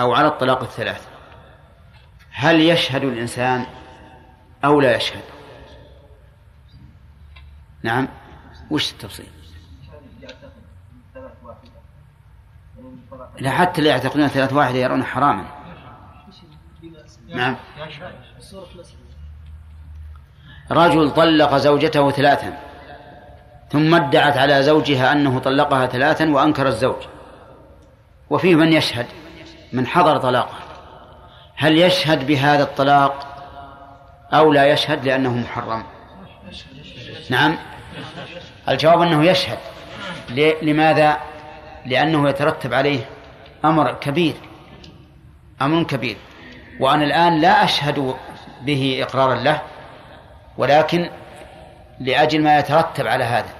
أو على الطلاق الثلاث. هل يشهد الإنسان أو لا يشهد؟ نعم. وش التفصيل؟ لا حتى اللي يعتقدون ثلاث واحدة يرون حراما. نعم. رجل طلق زوجته ثلاثا ثم ادعت على زوجها أنه طلقها ثلاثا وأنكر الزوج. وفيه من يشهد؟ من حضر طلاقه. هل يشهد بهذا الطلاق أو لا يشهد لأنه محرم؟ نعم. الجواب أنه يشهد. لماذا؟ لأنه يترتب عليه أمر كبير. أمر كبير. وأنا الآن لا أشهد به إقرارا له ولكن لأجل ما يترتب على هذا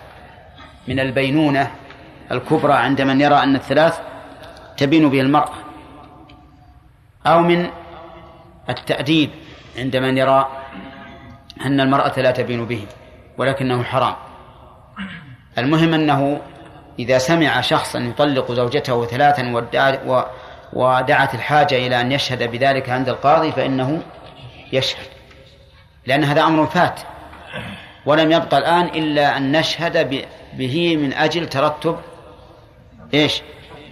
من البينونة الكبرى عند من يرى أن الثلاث تبين به المرأة. أو من التأديب عند من يرى أن المرأة لا تبين به ولكنه حرام. المهم أنه إذا سمع شخصا يطلق زوجته ثلاثا ودعت الحاجة إلى أن يشهد بذلك عند القاضي فإنه يشهد لأن هذا أمر فات. ولم يبقى الآن إلا أن نشهد به من أجل ترتب إيش؟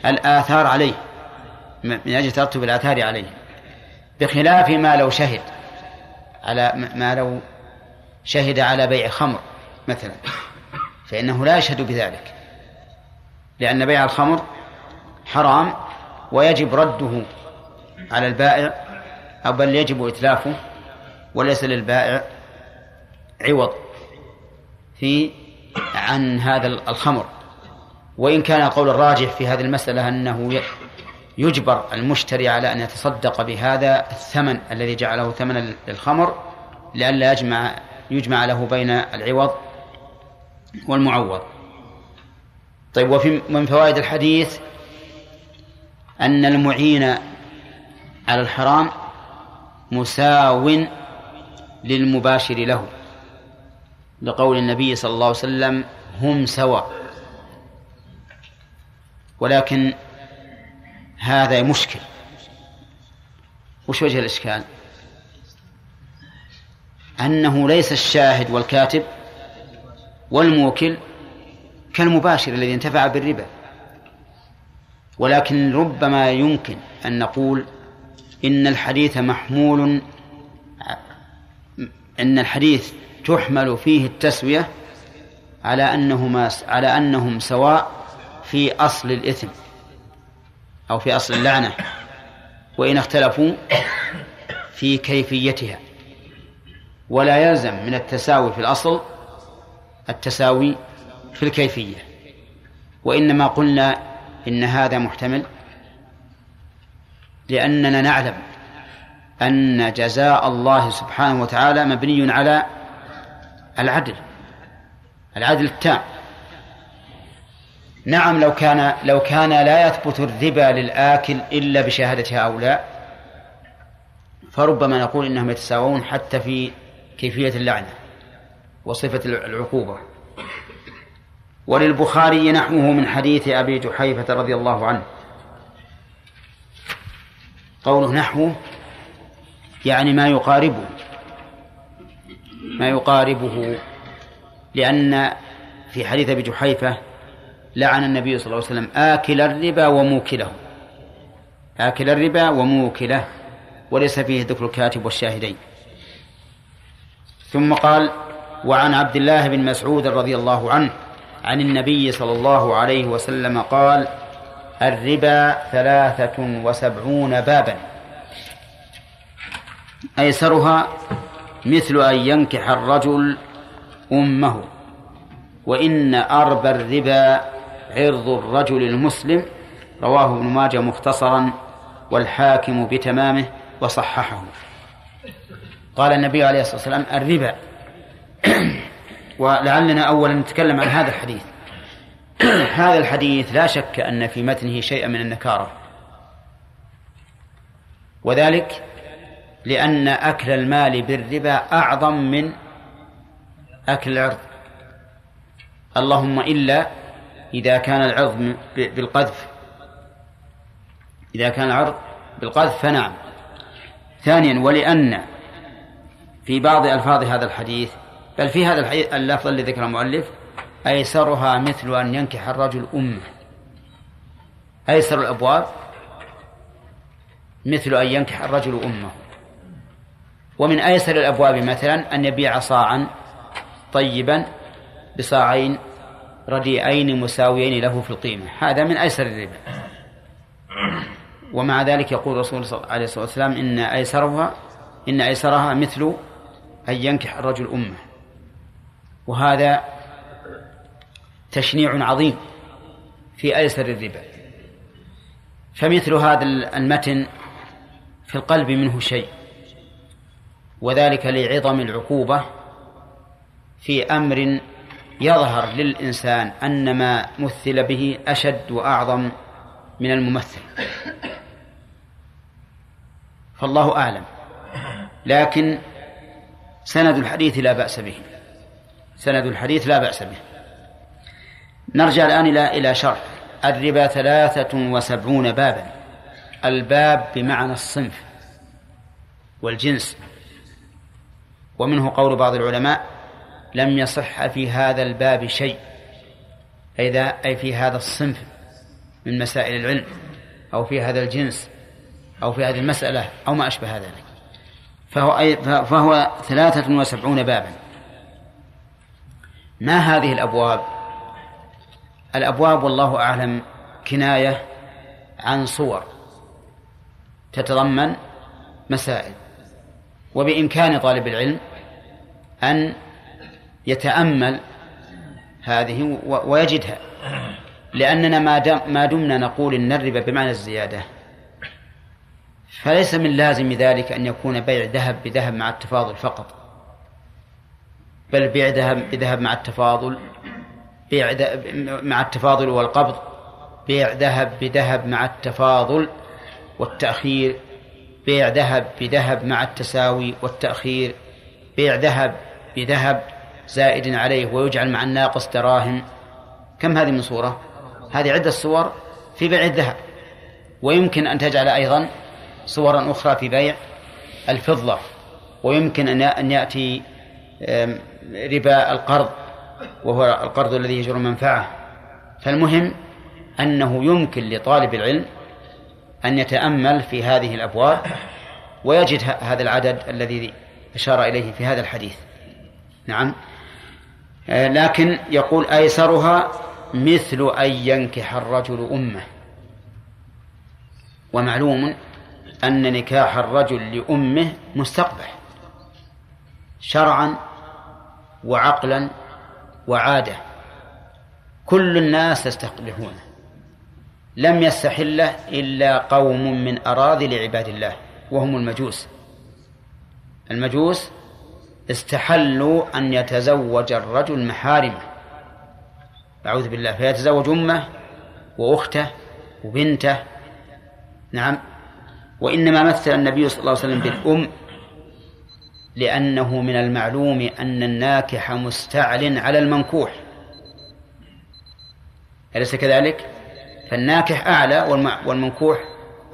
الآثار عليه. من أجل ترتب الآثار عليه. بخلاف ما لو شهد على ما لو شهد على بيع خمر مثلا فإنه لا يشهد بذلك. لأن بيع الخمر حرام ويجب رده على البائع أو بل يجب إتلافه وليس للبائع عوض في عن هذا الخمر. وإن كان القول الراجح في هذه المسألة أنه يجبر المشتري على أن يتصدق بهذا الثمن الذي جعله ثمنا للخمر لئلا يجمع يجمع له بين العوض والمعوض. طيب وفي من فوائد الحديث أن المعين على الحرام مساو للمباشر له لقول النبي صلى الله عليه وسلم هم سواء ولكن هذا مشكل. وش وجه الإشكال؟ أنه ليس الشاهد والكاتب والموكل كالمباشر الذي انتفع بالربا. ولكن ربما يمكن أن نقول إن الحديث محمول إن الحديث تحمل فيه التسوية على أنهما على أنهم سواء في أصل الإثم. أو في أصل اللعنة وإن اختلفوا في كيفيتها. ولا يلزم من التساوي في الأصل التساوي في الكيفية. وإنما قلنا إن هذا محتمل لأننا نعلم أن جزاء الله سبحانه وتعالى مبني على العدل العدل التام. نعم لو كان لو كان لا يثبت الربا للآكل إلا بشهادة هؤلاء فربما نقول إنهم يتساوون حتى في كيفية اللعنة وصفة العقوبة. وللبخاري نحوه من حديث أبي جحيفة رضي الله عنه. قوله نحوه يعني ما يقاربه ما يقاربه لأن في حديث أبي جحيفة لعن النبي صلى الله عليه وسلم آكل الربا وموكله. آكل الربا وموكله وليس فيه ذكر الكاتب والشاهدين. ثم قال وعن عبد الله بن مسعود رضي الله عنه عن النبي صلى الله عليه وسلم قال الربا ثلاثة وسبعون بابا. أيسرها مثل أن ينكح الرجل أمه وإن أربى الربا عرض الرجل المسلم رواه ابن ماجه مختصرا والحاكم بتمامه وصححه. قال النبي عليه الصلاة والسلام الربا. ولعلنا أولا نتكلم عن هذا الحديث. هذا الحديث لا شك أن في متنه شيئا من النكارة. وذلك لأن أكل المال بالربا أعظم من أكل العرض. اللهم إلا إذا كان العرض بالقذف. إذا كان العرض بالقذف فنعم. ثانيا ولأن في بعض ألفاظ هذا الحديث بل في هذا الحديث اللفظ الذي ذكر المؤلف أيسرها مثل أن ينكح الرجل أمه. أيسر الأبواب؟ مثل أن ينكح الرجل أمه. ومن أيسر الأبواب مثلا أن يبيع صاعا طيبا بصاعين رديئين مساويين له في القيمة. هذا من أيسر الربا. ومع ذلك يقول صلى الله عليه وسلم إن أيسرها إن أيسرها مثل أن ينكح الرجل أمه. وهذا تشنيع عظيم في أيسر الربا. فمثل هذا المتن في القلب منه شيء. وذلك لعظم العقوبة في أمر يظهر للإنسان أن ما مثل به أشد وأعظم من الممثل. فالله أعلم. لكن سند الحديث لا بأس به. سند الحديث لا بأس به. نرجع الآن إلى إلى شرح. الربا ثلاثة وسبعون بابا. الباب بمعنى الصنف والجنس. ومنه قول بعض العلماء لم يصح في هذا الباب شيء. أي, أي في هذا الصنف من مسائل العلم أو في هذا الجنس أو في هذه المسألة أو ما أشبه ذلك. فهو, أي فهو ثلاثة وسبعون بابا. ما هذه الأبواب؟ الأبواب والله أعلم كناية عن صور تتضمن مسائل. وبإمكان طالب العلم أن يتأمل هذه ويجدها. لأننا ما ما دمنا نقول إن الربا بمعنى الزيادة. فليس من لازم ذلك أن يكون بيع ذهب بذهب مع التفاضل فقط. بل بيع ذهب بذهب مع التفاضل بيع مع التفاضل والقبض بيع ذهب بذهب مع التفاضل والتأخير بيع ذهب بذهب مع التساوي والتأخير بيع ذهب بذهب زائد عليه ويجعل مع الناقص دراهم. كم هذه من صورة؟ هذه عدة صور في بيع الذهب. ويمكن أن تجعل أيضا صورا أخرى في بيع الفضة. ويمكن أن يأتي ربا القرض وهو القرض الذي يجر منفعة. فالمهم أنه يمكن لطالب العلم أن يتأمل في هذه الأبواب ويجد هذا العدد الذي أشار إليه في هذا الحديث. نعم. لكن يقول أيسرها مثل أن ينكح الرجل أمه. ومعلوم أن نكاح الرجل لأمه مستقبح شرعا وعقلا وعادة. كل الناس يستقبحونه لم يستحله إلا قوم من أراذل عباد الله وهم المجوس. المجوس استحلوا أن يتزوج الرجل محارمة. أعوذ بالله فيتزوج أمه وأخته وبنته. نعم. وإنما مثل النبي صلى الله عليه وسلم بالأم لأنه من المعلوم أن الناكح مستعل على المنكوح. أليس كذلك؟ فالناكح أعلى والمنكوح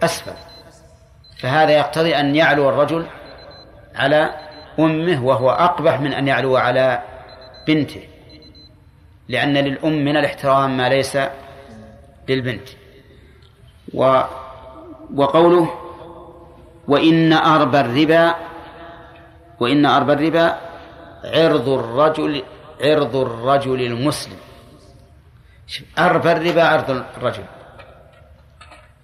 أسفل. فهذا يقتضي أن يعلو الرجل على أمه وهو أقبح من أن يعلو على بنته لأن للأم من الاحترام ما ليس للبنت. و وقوله وإن أربى الربا وإن أربى الربا عرض الرجل عرض الرجل المسلم. أربى الربا عرض الرجل.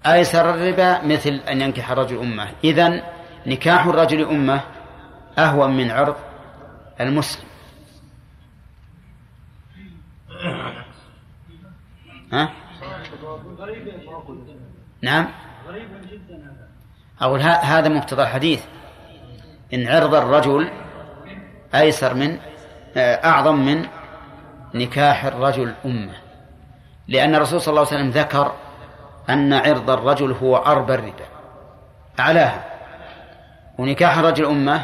أيسر الربا مثل أن ينكح الرجل أمه. إذن نكاح الرجل أمه أهون من عرض المسلم. ها؟ نعم. أقول هذا مقتضى الحديث إن عرض الرجل أيسر من آه، أعظم من نكاح الرجل أمة. لأن الرسول صلى الله عليه وسلم ذكر أن عرض الرجل هو أربى الربا أعلاها. ونكاح الرجل أمة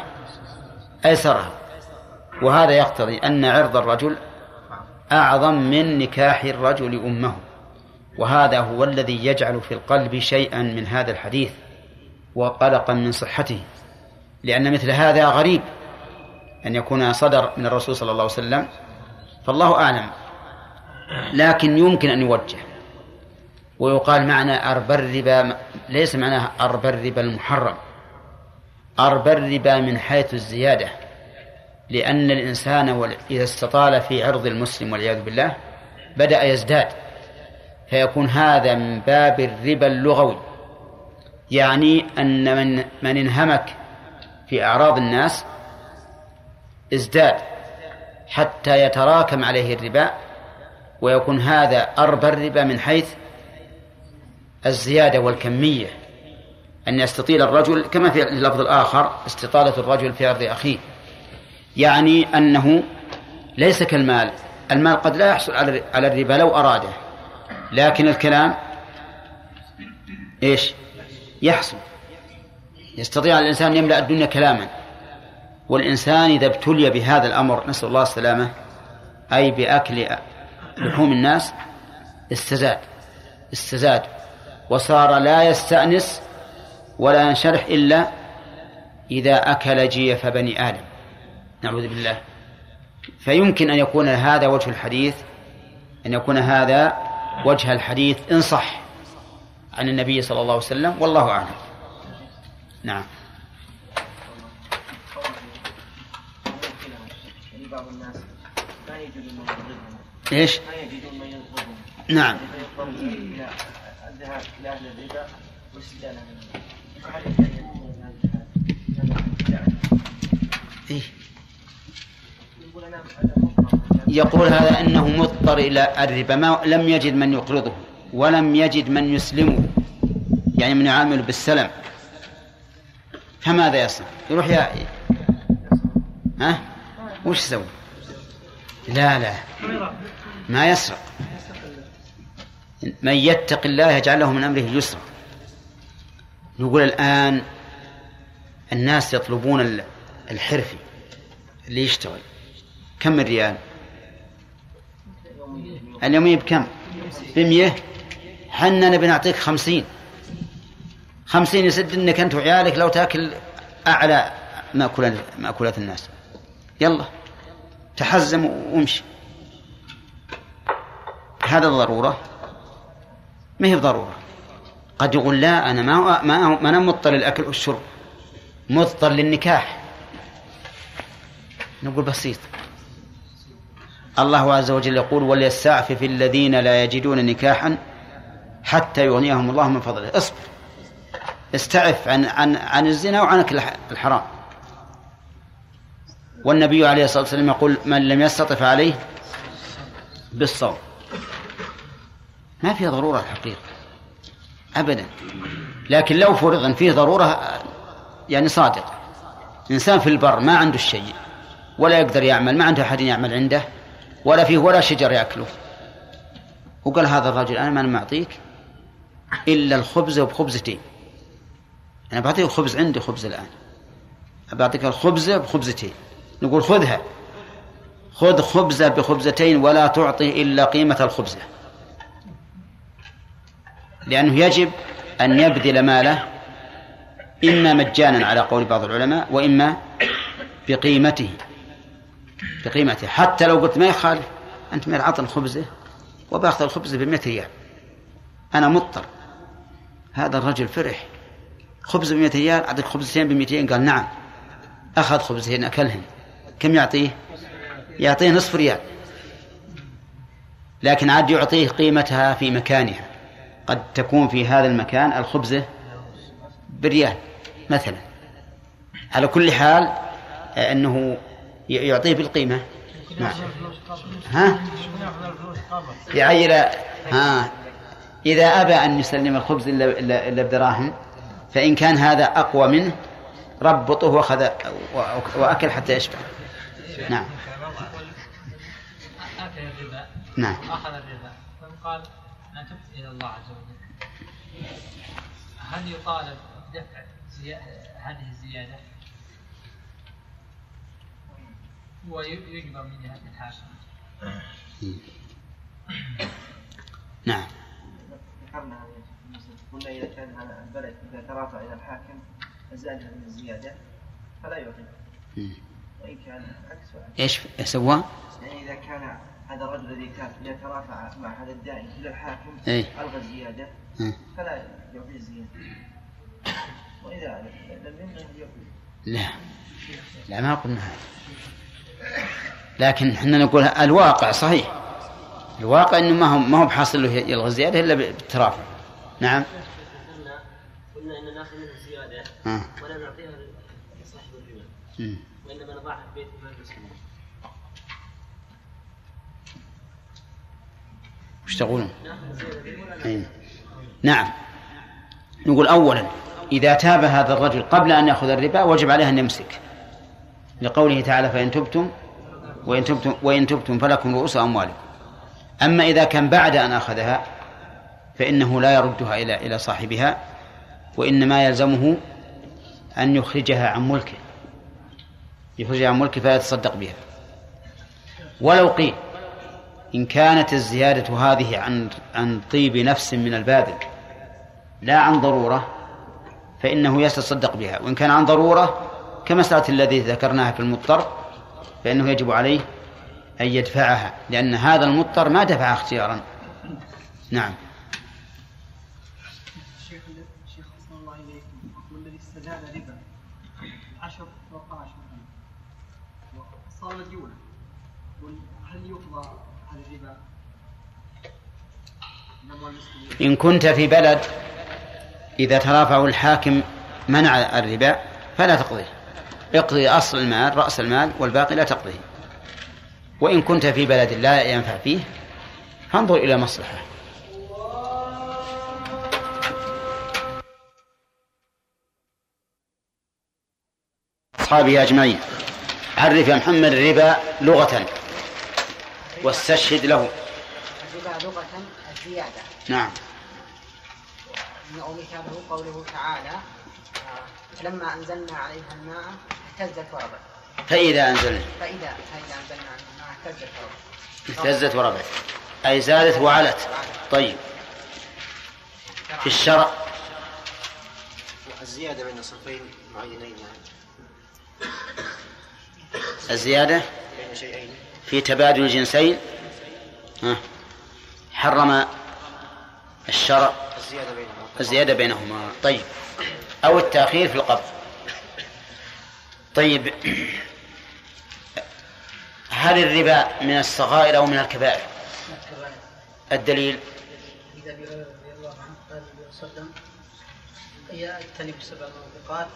أيسرها وهذا يقتضي أن عرض الرجل أعظم من نكاح الرجل أمه. وهذا هو الذي يجعل في القلب شيئا من هذا الحديث وقلقا من صحته. لأن مثل هذا غريب أن يكون صدر من الرسول صلى الله عليه وسلم. فالله أعلم. لكن يمكن أن يوجه. ويقال معنى أربى الربا ليس معناه أربى الربا المحرم. أربى الربا من حيث الزيادة لأن الإنسان إذا استطال في عرض المسلم والعياذ بالله بدأ يزداد فيكون هذا من باب الربا اللغوي. يعني أن من من انهمك في أعراض الناس ازداد حتى يتراكم عليه الربا ويكون هذا أربى الربا من حيث الزيادة والكمية. أن يستطيل الرجل كما في اللفظ الآخر استطالة الرجل في أرض أخيه. يعني أنه ليس كالمال. المال قد لا يحصل على الربا لو أراده. لكن الكلام إيش؟ يحصل. يستطيع الإنسان أن يملأ الدنيا كلاما. والإنسان إذا ابتلي بهذا الأمر نسأل الله السلامة أي بأكل لحوم الناس استزاد. استزاد. وصار لا يستأنس ولا ينشرح إلا إذا أكل جيف بني آدم نعوذ بالله فيمكن أن يكون هذا وجه الحديث أن يكون هذا وجه الحديث إن صح عن النبي صلى الله عليه وسلم والله أعلم نعم إيش؟ ما يجدون من نعم إلى؟ يقول هذا أنه مضطر إلى الربا ما لم يجد من يقرضه ولم يجد من يسلمه يعني من يعامل بالسلم فماذا يصنع؟ يروح يا ها؟ وش يسوي؟ لا لا ما يسرق من يتق الله يجعل له من أمره يسرا نقول الآن الناس يطلبون الحرفي اللي يشتغل. كم الريال؟ اليومية بكم؟ بمية. حنا نبي نعطيك خمسين. خمسين يسد إنك أنت وعيالك لو تاكل أعلى ماكولات مأكولات الناس. يلا تحزم وامشي. هذا ضرورة ما هي ضرورة قد يقول لا أنا ما ما ما أنا مضطر للأكل والشرب مضطر للنكاح. نقول بسيط. الله عز وجل يقول وليستعفف الذين لا يجدون نكاحا حتى يغنيهم الله من فضله. اصبر. استعف عن عن عن الزنا وعن الحرام. والنبي عليه الصلاة والسلام يقول من لم يستطف عليه بالصوم. ما فيها ضرورة الحقيقة. أبدا. لكن لو فرض أن فيه ضرورة يعني صادق. إنسان في البر ما عنده الشيء ولا يقدر يعمل ما عنده أحد يعمل عنده ولا فيه ولا شجر يأكله. وقال هذا الرجل أنا ما معطيك إلا الخبز وبخبزتين أنا بعطيك خبز عندي خبز الآن. بعطيك الخبز بخبزتين. نقول خذها. خذ خبزة بخبزتين ولا تعطي إلا قيمة الخبزة. لأنه يجب أن يبذل ماله إما مجانا على قول بعض العلماء وإما بقيمته بقيمته. حتى لو قلت ما يخالف أنت ما عطني خبزة وباخذ الخبزة ب ريال. أنا مضطر. هذا الرجل فرح. خبز ب ريال أعطيك خبزتين ب 200 قال نعم. أخذ خبزتين أكلهن. كم يعطيه؟ يعطيه نصف ريال. لكن عاد يعطيه قيمتها في مكانها. قد تكون في هذا المكان الخبزة بريال مثلا. على كل حال آه، أنه يعطيه بالقيمة. نعم. ها؟ يعير ها؟ إذا أبى أن يسلم الخبز إلا إلا بدراهم فإن كان هذا أقوى منه ربطه وأخذ وأكل حتى يشبع. نعم. نعم. أخذ الربا. فقال أن تبت إلى الله عز وجل. هل يطالب بدفع هذه الزيادة؟ ويجبر من جهة الحاكم. نعم. قلنا إذا كان هذا البلد إذا ترافع إلى الحاكم فزاد من الزيادة فلا يعطي. وإن كان عكس إيش سوى؟ يعني إذا كان هذا الرجل الذي كان يترافع مع هذا الداعي إلى الحاكم إيه؟ ألغى الزيادة فلا يعطي الزيادة. وإذا لم يمنع يعطي لا. لا ما قلنا هذا. لكن إحنا نقول الواقع صحيح. الواقع إنه ما هو ما هو بحاصل له يلغى الزيادة إلا بالترافع. نعم. قلنا إن ناخذ منه زياده ولا نعطيها لصاحب الربا وانما نضعها في بيت المال المسلمين وش تقولون؟ نعم. نقول اولا إذا تاب هذا الرجل قبل أن يأخذ الربا وجب عليه أن يمسك. لقوله تعالى فإن تبتم وإن تبتم, وإن تبتم فلكم رؤوس أموالكم. أما إذا كان بعد أن أخذها فإنه لا يردها إلى إلى صاحبها وإنما يلزمه أن يخرجها عن ملكه. يخرجها عن ملكه فلا يتصدق بها. ولو قيل إن كانت الزيادة هذه عن عن طيب نفس من الباذل لا عن ضرورة فإنه يتصدق بها. وإن كان عن ضرورة كمسألة الذي ذكرناها في المضطر فإنه يجب عليه أن يدفعها لأن هذا المضطر ما دفع اختيارا. نعم الشيخ الشيخ حسن الله اليكم والذي استزاد ربا عشر فوق عشر صار مديونا هل يقضى على الربا إن كنت في بلد إذا ترافع الحاكم منع الربا فلا تقضيه. اقضي أصل المال رأس المال والباقي لا تقضيه. وإن كنت في بلد لا ينفع فيه فانظر إلى مصلحة. أصحابه أجمعين عرف يا محمد الربا لغة واستشهد له. الربا لغة الزيادة نعم. ومثاله قوله تعالى لما أنزلنا عليها الماء اهتزت وربت. فإذا أنزلنا. فإذا فإذا أنزلنا عليها الماء اهتزت وربت. اهتزت وربت. أي زادت وعلت. طيب. في الشرع. الزيادة بين صنفين معينين يعني. الزيادة بين شيئين. في تبادل الجنسين. ها. حرم الشرع الزيادة بينهما. الزيادة بينهما. طيب. أو التأخير في القبض. طيب. هل الربا من الصغائر أو من الكبائر؟ الدليل. إذا هريرة رضي الله عنه قال النبي صلى الله عليه وسلم اجتنب سبع موبقات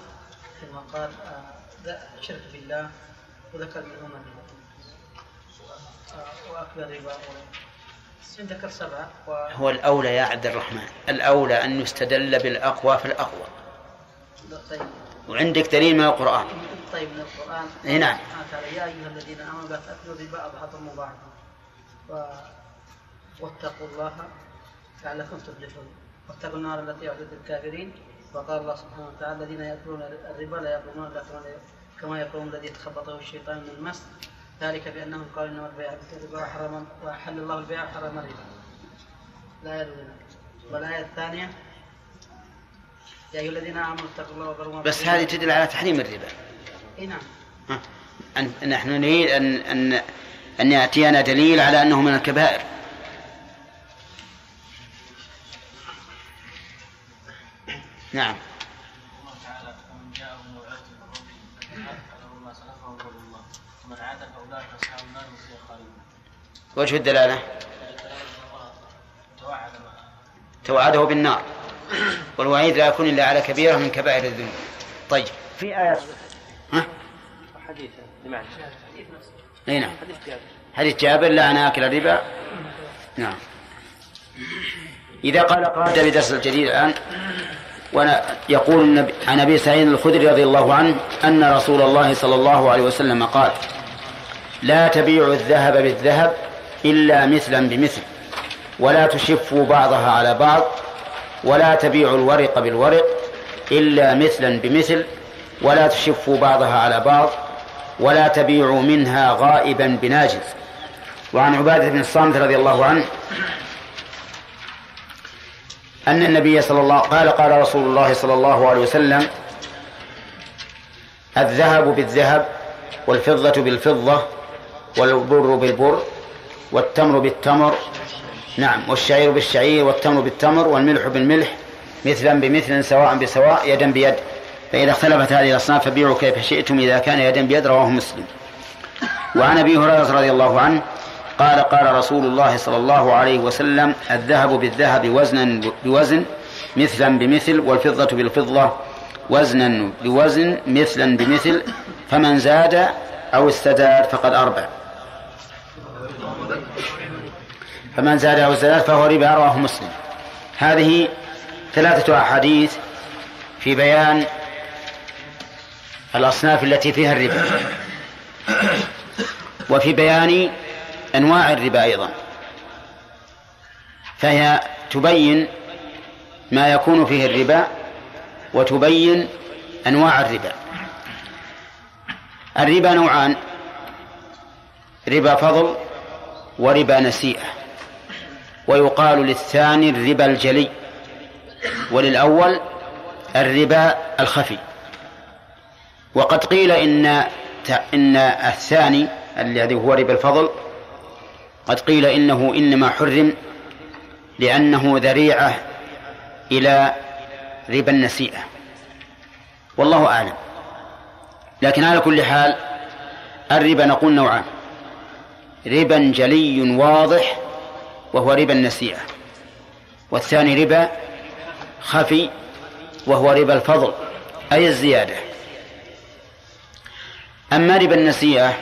ثم قال آه، شرك بالله وذكر منهما الربا آه، وأكل الربا. ذكر سبعة و... هو الأولى يا عبد الرحمن. الأولى أن يستدل بالأقوى فالأقوى طيب. وعندك دليل من القرآن. طيب من القرآن. اي نعم. يا أيها الذين آمنوا لا تأكلوا الربا أضعافا مضاعفة. و... واتقوا الله لعلكم تفلحون. واتقوا النار التي أعدت للكافرين. وقال الله سبحانه وتعالى الذين يأكلون الربا لا يقومون إلا كما يقوم الذي يتخبطه الشيطان من المس. ذلك بأنهم قالوا إنما البيع مثل الربا وحرم وأحل الله البيع وحرم الربا. لا يدرون والآية الثانية يا أيها الذين آمنوا اتقوا الله وذروا بس هذه تدل على تحريم الربا. إي نعم. ها. أن نحن نريد أن أن أن يأتينا دليل على أنه من الكبائر. نعم الله تعالى ومن جاءه موعظة من ربه فله ما سلف وهو الله ومن عاد فاولئك اصحاب النار هم فيها خالدون وجه الدلالة؟ توعده بالنار. والوعيد لا يكون إلا على كبيرة من كبائر الذنوب. طيب. في آية ها؟ حديث. بمعنى. أي نعم. حديث جابر. لا أنا آكل الربا. نعم. إذا قال قال بدرس الجديد الآن. وأنا يقول النبي عن أبي سعيد الخدري رضي الله عنه أن رسول الله صلى الله عليه وسلم قال لا تبيعوا الذهب بالذهب إلا مثلا بمثل. ولا تشفوا بعضها على بعض ولا تبيعوا الورق بالورق إلا مثلا بمثل. ولا تشفوا بعضها على بعض ولا تبيعوا منها غائبا بناجز. وعن عبادة بن الصامت رضي الله عنه أن النبي صلى الله قال قال رسول الله صلى الله عليه وسلم الذهب بالذهب والفضة بالفضة والبر بالبر. والتمر بالتمر. نعم والشعير بالشعير والتمر بالتمر والملح بالملح مثلا بمثل سواء بسواء يدا بيد. فإذا اختلفت هذه الأصناف فبيعوا كيف شئتم إذا كان يدا بيد رواه مسلم. وعن أبي هريرة رضي الله عنه قال قال رسول الله صلى الله عليه وسلم الذهب بالذهب وزنا بوزن مثلا بمثل والفضة بالفضة وزنا بوزن مثلا بمثل فمن زاد أو استدار فقد أربع. فمن زاد أو استدار فهو ربا رواه مسلم. هذه ثلاثة أحاديث في بيان الأصناف التي فيها الربا. وفي بيان أنواع الربا أيضا. فهي تبين ما يكون فيه الربا وتبين أنواع الربا. الربا نوعان ربا فضل وربا نسيئة. ويقال للثاني الربا الجلي وللأول الربا الخفي. وقد قيل إن إن الثاني الذي هو ربا الفضل قد قيل إنه إنما حرم لأنه ذريعة إلى ربا النسيئة. والله أعلم. لكن على كل حال الربا نقول نوعان. ربا جلي واضح وهو ربا النسيئة والثاني ربا خفي وهو ربا الفضل أي الزيادة. أما ربا النسيئة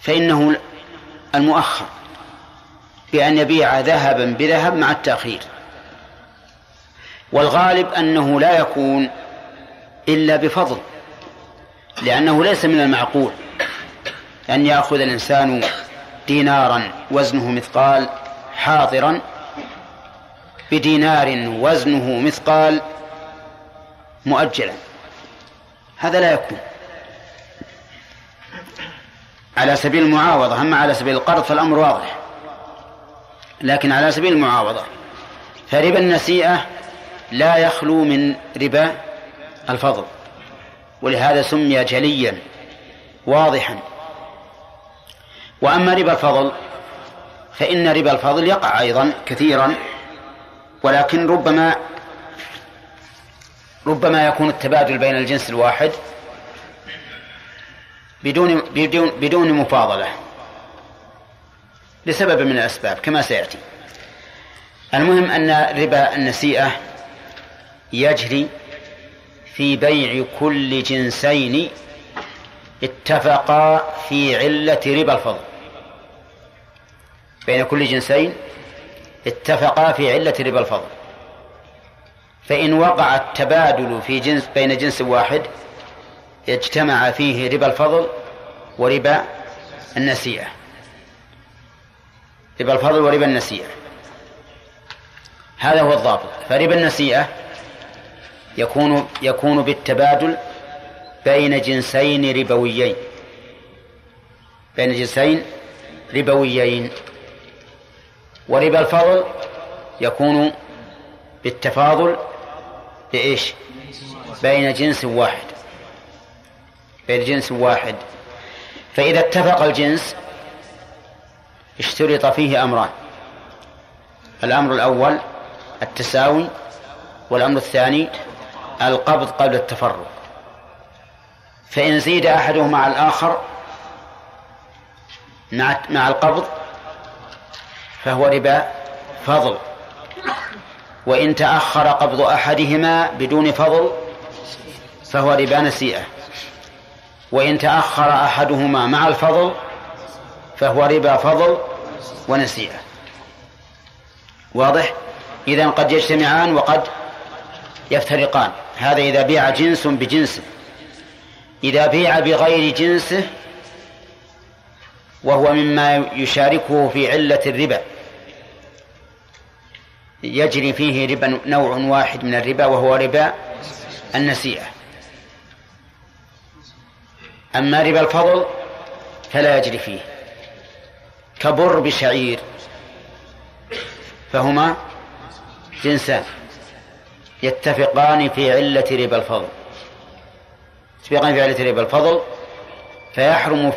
فإنه المؤخر بأن يبيع ذهبا بذهب مع التأخير. والغالب أنه لا يكون إلا بفضل لأنه ليس من المعقول أن يأخذ الإنسان دينارا وزنه مثقال حاضرا بدينار وزنه مثقال مؤجلا. هذا لا يكون. على سبيل المعاوضة أما على سبيل القرض فالأمر واضح. لكن على سبيل المعاوضة فربا النسيئة لا يخلو من ربا الفضل. ولهذا سمي جليا واضحا. وأما ربا الفضل فإن ربا الفضل يقع أيضا كثيرا ولكن ربما ربما يكون التبادل بين الجنس الواحد بدون بدون بدون مفاضلة لسبب من الأسباب كما سيأتي. المهم أن ربا النسيئة يجري في بيع كل جنسين اتفقا في علة ربا الفضل. بين كل جنسين اتفقا في علة ربا الفضل. فإن وقع التبادل في جنس بين جنس واحد اجتمع فيه ربا الفضل وربا النسيئة. ربا الفضل وربا النسيئة. هذا هو الضابط. فربا النسيئة يكون يكون بالتبادل بين جنسين ربويين. بين جنسين ربويين. وربا الفضل يكون بالتفاضل بإيش؟ بين جنس واحد. بين جنس واحد. فإذا اتفق الجنس اشترط فيه أمران. الأمر الأول التساوي والأمر الثاني القبض قبل التفرق. فإن زيد أحدهما على الآخر مع مع القبض فهو ربا فضل. وإن تأخر قبض أحدهما بدون فضل فهو ربا نسيئة. وإن تأخر أحدهما مع الفضل فهو ربا فضل ونسيئة. واضح؟ إذا قد يجتمعان وقد يفترقان. هذا إذا بيع جنس بجنسه إذا بيع بغير جنسه وهو مما يشاركه في علة الربا. يجري فيه ربا نوع واحد من الربا وهو ربا النسيئة. أما ربا الفضل فلا يجري فيه. كبر بشعير فهما جنسان يتفقان في علة ربا الفضل. يتفقان في علة ربا الفضل فيحرم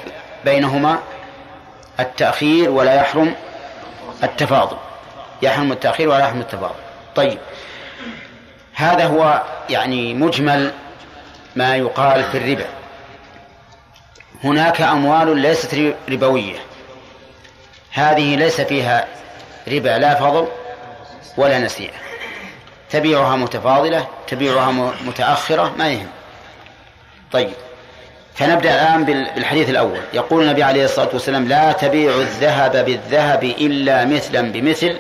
بينهما التأخير ولا يحرم التفاضل. يحرم التأخير ولا يحرم التفاضل. طيب. هذا هو يعني مجمل ما يقال في الربا. هناك أموال ليست ربوية. هذه ليس فيها ربا لا فضل ولا نسيئة. تبيعها متفاضلة تبيعها متأخرة ما يهم. طيب. فنبدأ الآن بالحديث الأول. يقول النبي عليه الصلاة والسلام لا تبيع الذهب بالذهب إلا مثلا بمثل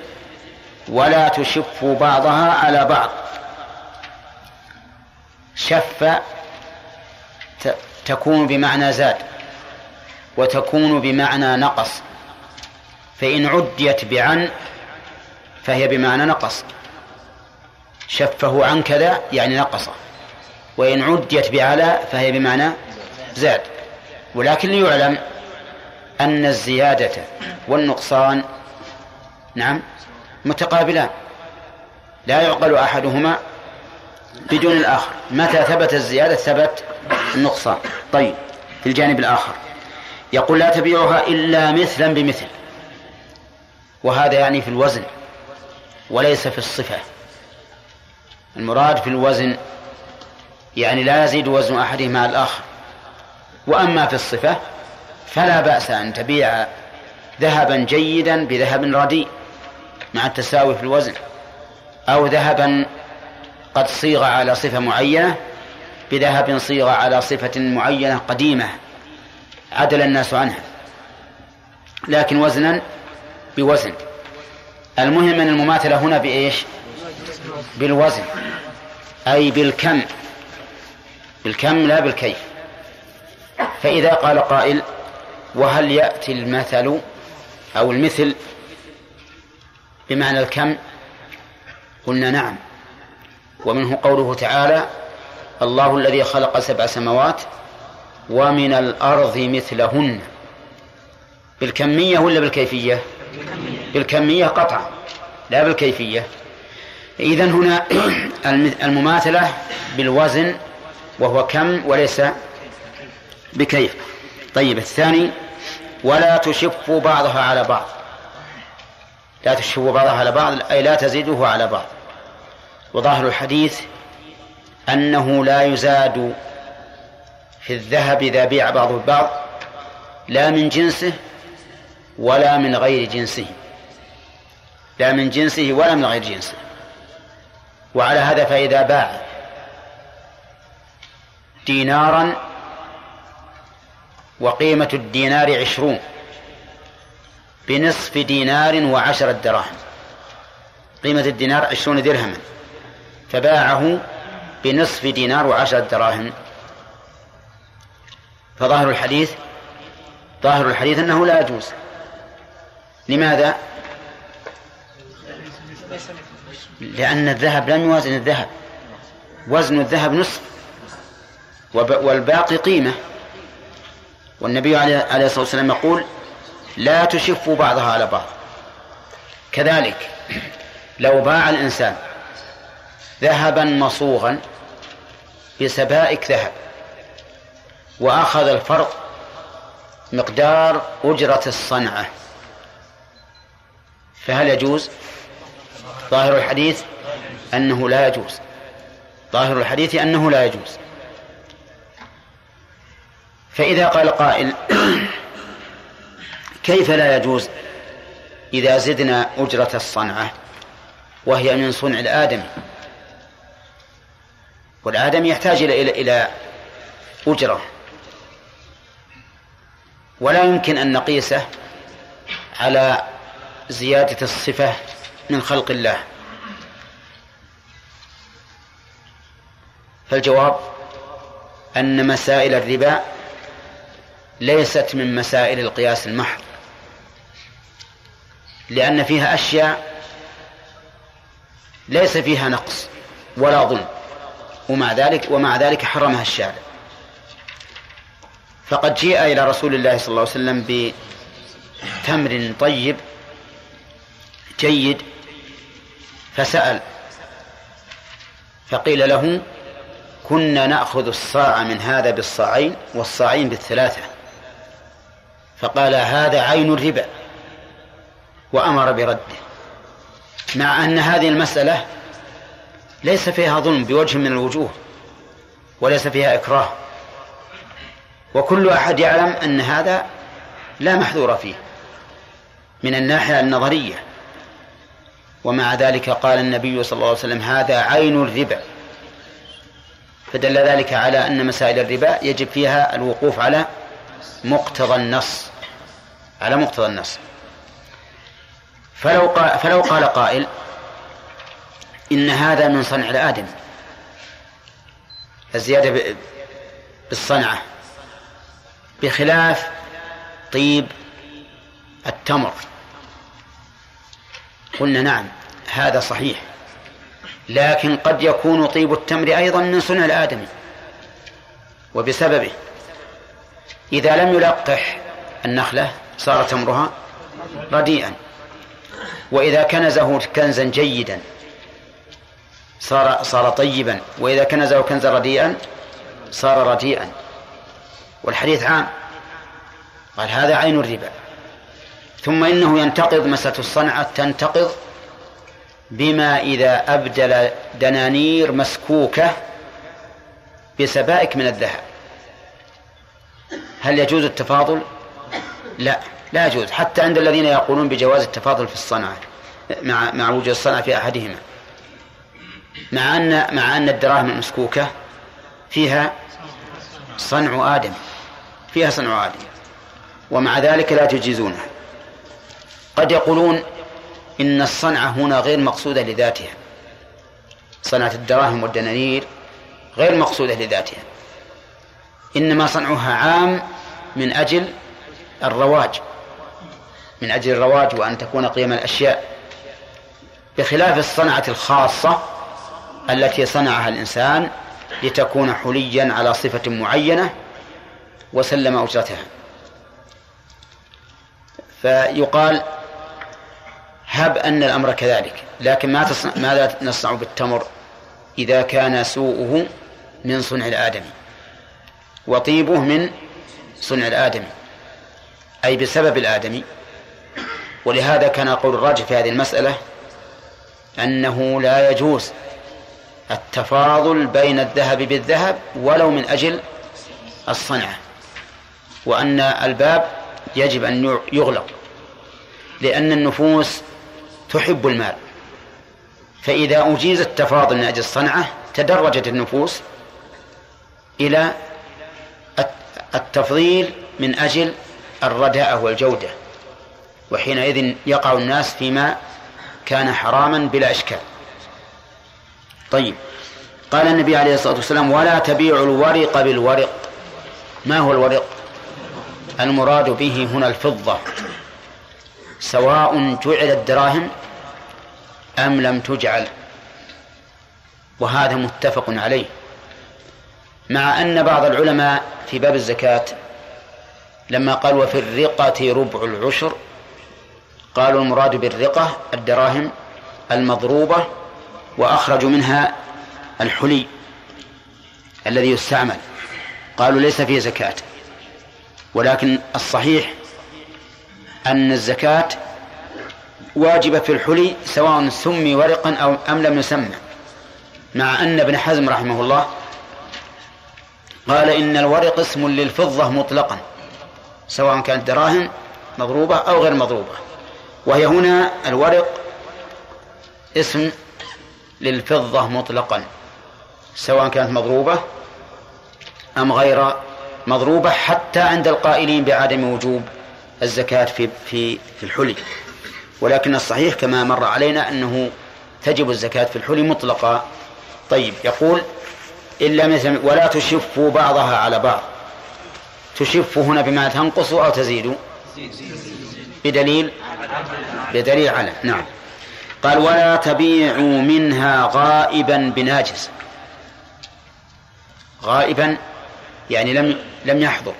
ولا تشف بعضها على بعض. شف تكون بمعنى زاد وتكون بمعنى نقص. فإن عديت بعن فهي بمعنى نقص. شفه عن كذا يعني نقصه وإن عديت بعلى فهي بمعنى زاد. ولكن ليعلم أن الزيادة والنقصان نعم متقابلان. لا يعقل أحدهما بدون الآخر. متى ثبت الزيادة ثبت النقصان. طيب في الجانب الآخر. يقول لا تبيعها إلا مثلا بمثل. وهذا يعني في الوزن وليس في الصفة. المراد في الوزن يعني لا يزيد وزن أحدهما على الآخر. وأما في الصفة فلا بأس أن تبيع ذهبا جيدا بذهب رديء. مع التساوي في الوزن أو ذهبا قد صيغ على صفة معينة بذهب صيغ على صفة معينة قديمة عدل الناس عنها لكن وزنا بوزن. المهم أن المماثلة هنا بإيش؟ بالوزن أي بالكم بالكم لا بالكيف. فإذا قال قائل وهل يأتي المثل أو المثل بمعنى الكم قلنا نعم. ومنه قوله تعالى الله الذي خلق سبع سماوات ومن الأرض مثلهن. بالكمية ولا بالكيفية؟ بالكمية قطعا لا بالكيفية. إذا هنا المماثلة بالوزن وهو كم وليس بكيف. طيب الثاني ولا تشف بعضها على بعض. لا تشف بعضها على بعض أي لا تزيده على بعض. وظاهر الحديث أنه لا يزاد في الذهب إذا بيع بعضه البعض لا من جنسه ولا من غير جنسه. لا من جنسه ولا من غير جنسه. وعلى هذا فإذا باع دينارا وقيمة الدينار عشرون. بنصف دينار وعشرة دراهم قيمة الدينار عشرون درهما. فباعه بنصف دينار وعشرة دراهم فظاهر الحديث ظاهر الحديث أنه لا يجوز. لماذا؟ لأن الذهب لم يوازن الذهب. وزن الذهب نصف. والباقي قيمة. والنبي عليه الصلاة والسلام يقول لا تشف بعضها على بعض كذلك لو باع الإنسان ذهبا مصوغا بسبائك ذهب وأخذ الفرق مقدار أجرة الصنعة فهل يجوز؟ ظاهر الحديث أنه لا يجوز. ظاهر الحديث أنه لا يجوز. فإذا قال قائل كيف لا يجوز إذا زدنا أجرة الصنعة وهي من صنع الآدم والآدم يحتاج إلى إلى إلى أجرة. ولا يمكن أن نقيسه على زيادة الصفة من خلق الله. فالجواب أن مسائل الربا ليست من مسائل القياس المحض. لأن فيها أشياء ليس فيها نقص ولا ظلم ومع ذلك ومع ذلك حرمها الشارع. فقد جيء إلى رسول الله صلى الله عليه وسلم بتمر طيب جيد فسأل فقيل له كنا نأخذ الصاع من هذا بالصاعين والصاعين بالثلاثة. فقال هذا عين الربا. وأمر برده. مع أن هذه المسألة ليس فيها ظلم بوجه من الوجوه وليس فيها إكراه. وكل أحد يعلم أن هذا لا محذور فيه من الناحية النظرية. ومع ذلك قال النبي صلى الله عليه وسلم هذا عين الربا. فدل ذلك على أن مسائل الربا يجب فيها الوقوف على مقتضى النص على مقتضى النص. فلو قال, فلو قال قائل إن هذا من صنع الآدم. الزيادة بالصنعة. بخلاف طيب التمر. قلنا نعم هذا صحيح. لكن قد يكون طيب التمر أيضا من صنع الآدمي وبسببه إذا لم يلقح النخلة صار تمرها رديئا. وإذا كنزه كنزا جيدا صار صار طيبا. وإذا كنزه كنزا رديئا صار رديئا. والحديث عام. قال هذا عين الربا. ثم إنه ينتقض مسألة الصنعة تنتقض بما إذا أبدل دنانير مسكوكة بسبائك من الذهب. هل يجوز التفاضل؟ لا. لا يجوز حتى عند الذين يقولون بجواز التفاضل في الصنعة مع مع وجود الصنعة في أحدهما. مع أن مع أن الدراهم المسكوكة فيها صنع آدم فيها صنع آدم ومع ذلك لا تجيزونها. قد يقولون إن الصنعة هنا غير مقصودة لذاتها. صنعة الدراهم والدنانير غير مقصودة لذاتها. إنما صنعها عام من أجل الرواج. من أجل الرواج وأن تكون قيم الأشياء بخلاف الصنعة الخاصة التي صنعها الإنسان لتكون حليا على صفة معينة وسلم أجرتها. فيقال هب أن الأمر كذلك لكن ما تصنع ماذا نصنع بالتمر إذا كان سوءه من صنع الآدمي؟ وطيبه من صنع الآدمي أي بسبب الآدمي. ولهذا كان قول الراجح في هذه المسألة أنه لا يجوز التفاضل بين الذهب بالذهب ولو من أجل الصنعة وأن الباب يجب أن يغلق لأن النفوس تحب المال. فإذا أجيز التفاضل من أجل الصنعة تدرجت النفوس إلى التفضيل من أجل الرداءة والجودة. وحينئذ يقع الناس فيما كان حراما بلا إشكال. طيب. قال النبي عليه الصلاة والسلام ولا تبيع الورق بالورق. ما هو الورق؟ المراد به هنا الفضة. سواء جعلت دراهم أم لم تجعل. وهذا متفق عليه. مع أن بعض العلماء في باب الزكاة لما قال وفي الرقة ربع العشر قالوا المراد بالرقة الدراهم المضروبة وأخرجوا منها الحلي الذي يستعمل. قالوا ليس فيه زكاة. ولكن الصحيح أن الزكاة واجبة في الحلي سواء سمي ورقا أو أم لم يسمى. مع أن ابن حزم رحمه الله قال إن الورق اسم للفضة مطلقا سواء كانت دراهم مضروبة أو غير مضروبة. وهي هنا الورق اسم للفضة مطلقا سواء كانت مضروبة أم غير مضروبة حتى عند القائلين بعدم وجوب الزكاة في في في الحلي. ولكن الصحيح كما مر علينا أنه تجب الزكاة في الحلي مطلقا. طيب يقول إلا مثل ولا تشفوا بعضها على بعض. تشف هنا بما تنقص أو تزيد. بدليل؟ بدليل على نعم. قال ولا تبيعوا منها غائبا بناجز غائبا يعني لم لم يحضر.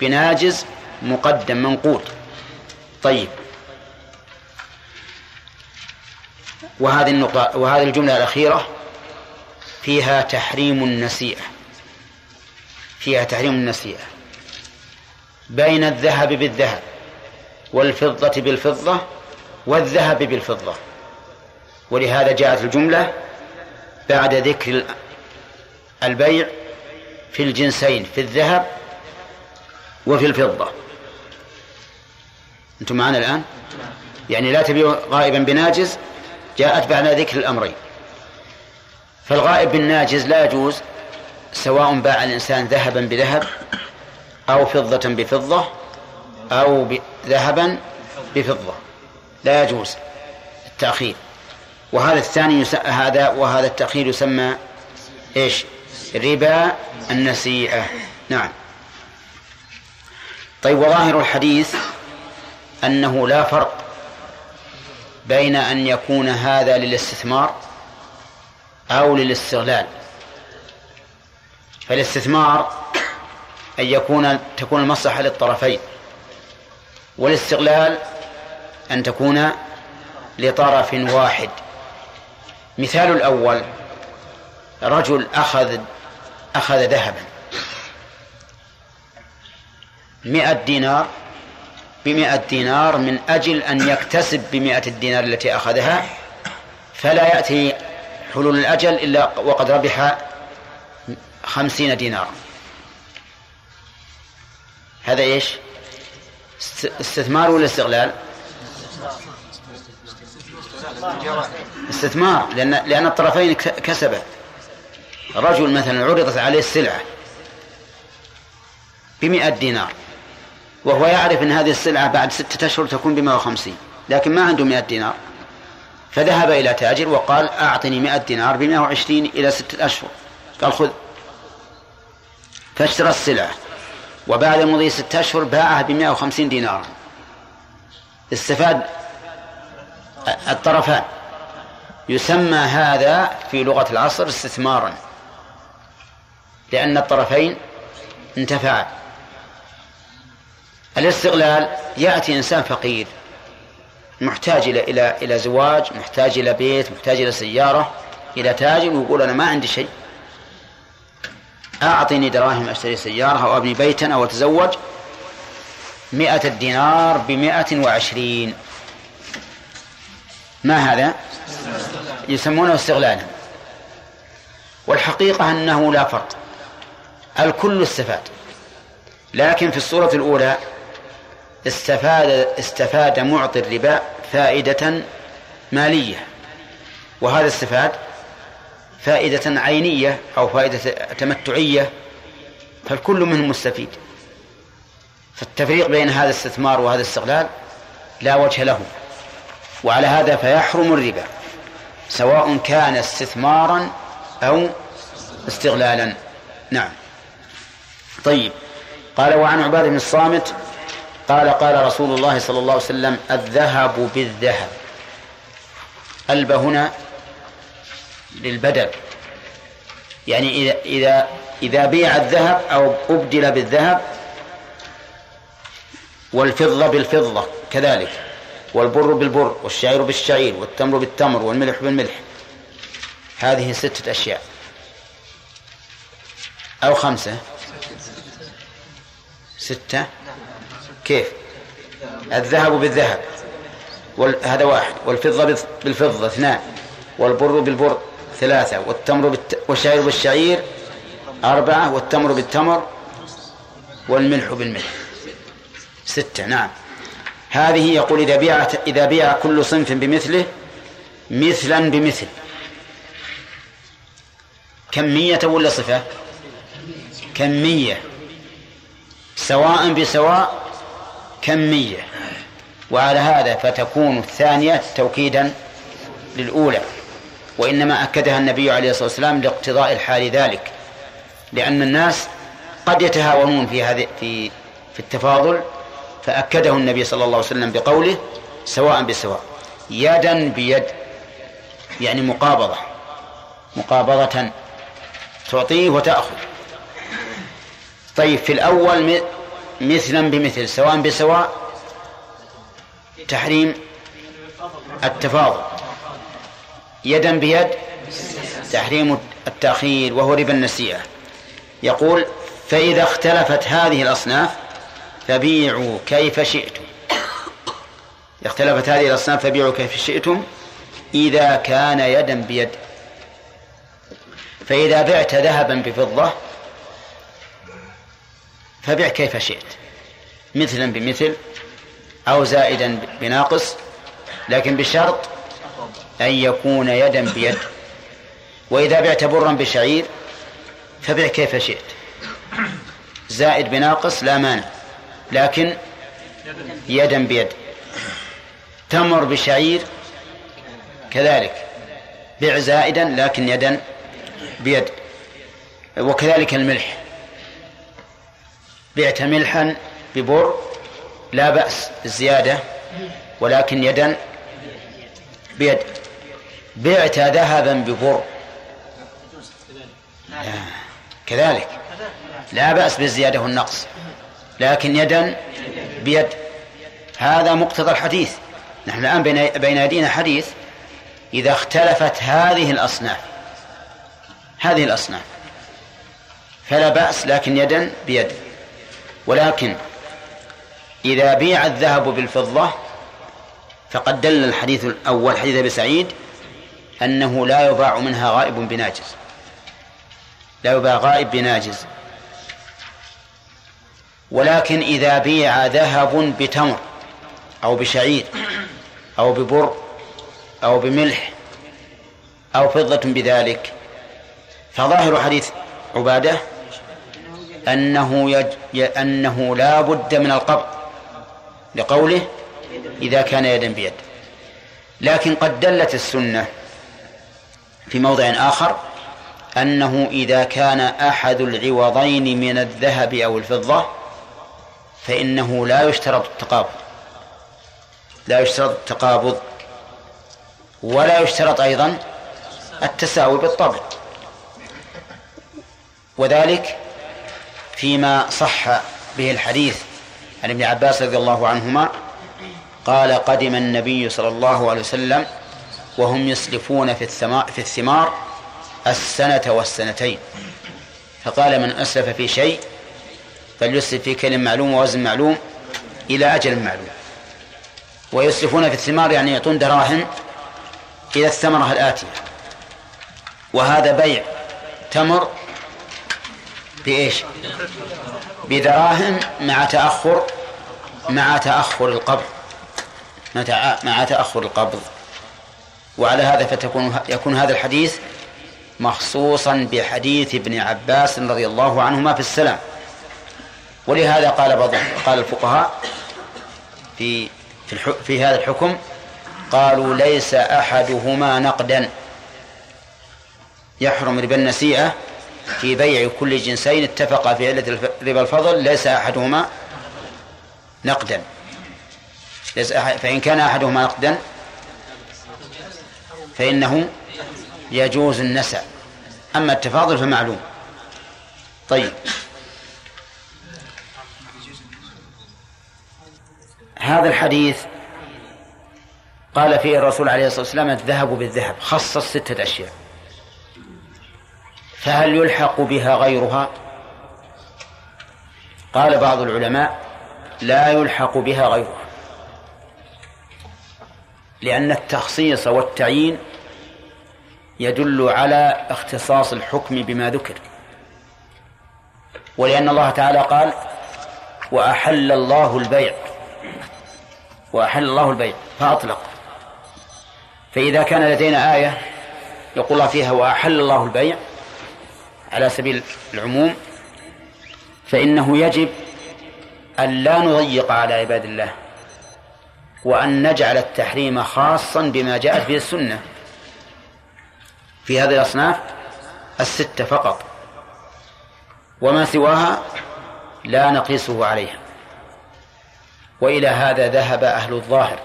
بناجز مقدم منقود طيب. وهذه النقطة وهذه الجملة الأخيرة فيها تحريم النسيئة. فيها تحريم النسيئة. بين الذهب بالذهب. والفضة بالفضة والذهب بالفضة. ولهذا جاءت الجملة بعد ذكر البيع في الجنسين في الذهب وفي الفضة. أنتم معنا الآن؟ يعني لا تبيع غائبا بناجز جاءت بعد ذكر الأمرين. فالغائب بالناجز لا يجوز سواء باع الإنسان ذهبا بذهب أو فضة بفضة أو ذهبا بفضة لا يجوز التأخير وهذا الثاني. هذا وهذا التأخير يسمى إيش؟ ربا النسيئة نعم طيب وظاهر الحديث أنه لا فرق بين أن يكون هذا للاستثمار أو للاستغلال فالاستثمار أن يكون تكون المصلحة للطرفين والاستغلال أن تكون لطرف واحد. مثال الأول رجل أخذ أخذ ذهبا. مئة دينار بمئة دينار من أجل أن يكتسب بمئة الدينار التي أخذها فلا يأتي حلول الأجل إلا وقد ربح خمسين دينارا. هذا إيش؟ استثمار ولا استغلال؟ استثمار لأن لأن الطرفين كسبا رجل مثلا عرضت عليه السلعة بمئة دينار وهو يعرف أن هذه السلعة بعد ستة أشهر تكون بمئة وخمسين لكن ما عنده مئة دينار. فذهب إلى تاجر وقال أعطني مئة دينار بمئة وعشرين إلى ستة أشهر. قال خذ فاشترى السلعة. وبعد مضي ستة أشهر باعها بمئة وخمسين دينارا استفاد الطرفان. يسمى هذا في لغة العصر استثمارا. لأن الطرفين انتفعا. الاستغلال يأتي إنسان فقير. محتاج إلى إلى إلى زواج محتاج إلى بيت محتاج إلى سيارة إلى تاجر ويقول أنا ما عندي شيء. أعطني دراهم أشتري سيارة أو أبني بيتا أو أتزوج مئة الدينار بمئة وعشرين. ما هذا؟ يسمونه استغلالا والحقيقة أنه لا فرق. الكل استفاد. لكن في الصورة الأولى استفاد استفاد معطي الربا فائدة مالية. وهذا استفاد فائدة عينية أو فائدة تمتعية فالكل منهم مستفيد. فالتفريق بين هذا الاستثمار وهذا الاستغلال لا وجه له وعلى هذا فيحرم الربا سواء كان استثمارا أو استغلالا. نعم. طيب. قال وعن عبادة بن الصامت قال قال رسول الله صلى الله عليه وسلم الذهب بالذهب. ألب هنا للبدل يعني إذا إذا بيع الذهب أو أبدل بالذهب والفضة بالفضة كذلك. والبر بالبر والشعير بالشعير والتمر بالتمر والملح بالملح. هذه ستة أشياء. أو خمسة. ستة. كيف؟ الذهب بالذهب. هذا واحد. والفضة بالفضة اثنان. والبر بالبر ثلاثة والتمر بالت... والشعير بالشعير أربعة والتمر بالتمر والملح بالملح. ستة نعم. هذه يقول إذا بيع إذا بيع كل صنف بمثله مثلا بمثل. كمية ولا صفة؟ كمية. سواء بسواء كمية. وعلى هذا فتكون الثانية توكيدا للأولى. وإنما أكدها النبي عليه الصلاة والسلام لاقتضاء الحال ذلك لأن الناس قد يتهاونون في هذه في في التفاضل فأكده النبي صلى الله عليه وسلم بقوله سواء بسواء يدا بيد يعني مقابضة مقابضة تعطيه وتأخذ. طيب في الأول مثلا بمثل سواء بسواء تحريم التفاضل. يدا بيد تحريم التأخير وهو ربا النسيئة. يقول فإذا اختلفت هذه الأصناف فبيعوا كيف شئتم. اختلفت هذه الأصناف فبيعوا كيف شئتم. إذا كان يدا بيد. فإذا بعت ذهبا بفضة فبيع كيف شئت. مثلا بمثل أو زائدا بناقص لكن بشرط أن يكون يدا بيد. وإذا بعت برا بشعير فبيع كيف شئت. زائد بناقص لا مانع لكن يدا بيد. تمر بشعير كذلك بيع زائدا لكن يدا بيد. وكذلك الملح بعت ملحا ببر لا بأس بالزيادة ولكن يدا بيد. بعت ذهبا ببر. كذلك. لا بأس بالزيادة والنقص. لكن يدا بيد. هذا مقتضى الحديث. نحن الآن بين أيدينا حديث إذا اختلفت هذه الأصناف. هذه الأصناف. فلا بأس لكن يدا بيد. ولكن إذا بيع الذهب بالفضة فقد دل الحديث الأول حديث أبي سعيد أنه لا يباع منها غائب بناجز. لا يباع غائب بناجز. ولكن إذا بيع ذهب بتمر أو بشعير أو ببر أو بملح أو فضة بذلك فظاهر حديث عبادة أنه يج... أنه لا بد من القبض لقوله إذا كان يدا بيد. لكن قد دلت السنة في موضع آخر أنه إذا كان أحد العوضين من الذهب أو الفضة فإنه لا يشترط التقابض. لا يشترط التقابض ولا يشترط أيضا التساوي بالطبع. وذلك فيما صح به الحديث عن ابن عباس رضي الله عنهما قال قدم النبي صلى الله عليه وسلم وهم يسلفون في الثمار, في الثمار السنة والسنتين. فقال من أسلف في شيء فليسلف في كلم معلوم ووزن معلوم إلى أجل معلوم. ويسلفون في الثمار يعني يعطون دراهم إلى الثمرة الآتية. وهذا بيع تمر بإيش؟ بدراهم مع تأخر مع تأخر القبض. مع تأخر القبض. وعلى هذا فتكون يكون هذا الحديث مخصوصا بحديث ابن عباس رضي الله عنهما في السلام. ولهذا قال بعض قال الفقهاء في في, في هذا الحكم قالوا ليس أحدهما نقدا. يحرم ربا النسيئة في بيع كل جنسين. اتفقا في علة ربا الفضل ليس أحدهما نقدا. ليس أحد فإن كان أحدهما نقدا فإنه يجوز النسع أما التفاضل فمعلوم. طيب. هذا الحديث قال فيه الرسول عليه الصلاة والسلام الذهب بالذهب خصص ستة أشياء. فهل يلحق بها غيرها؟ قال بعض العلماء لا يلحق بها غيرها. لأن التخصيص والتعيين يدل على اختصاص الحكم بما ذكر. ولأن الله تعالى قال وأحل الله البيع. وأحل الله البيع فأطلق. فإذا كان لدينا آية يقول الله فيها وأحل الله البيع على سبيل العموم فإنه يجب أن لا نضيق على عباد الله. وأن نجعل التحريم خاصا بما جاءت به السنة. في هذه الأصناف الستة فقط. وما سواها لا نقيسه عليها. وإلى هذا ذهب أهل الظاهر.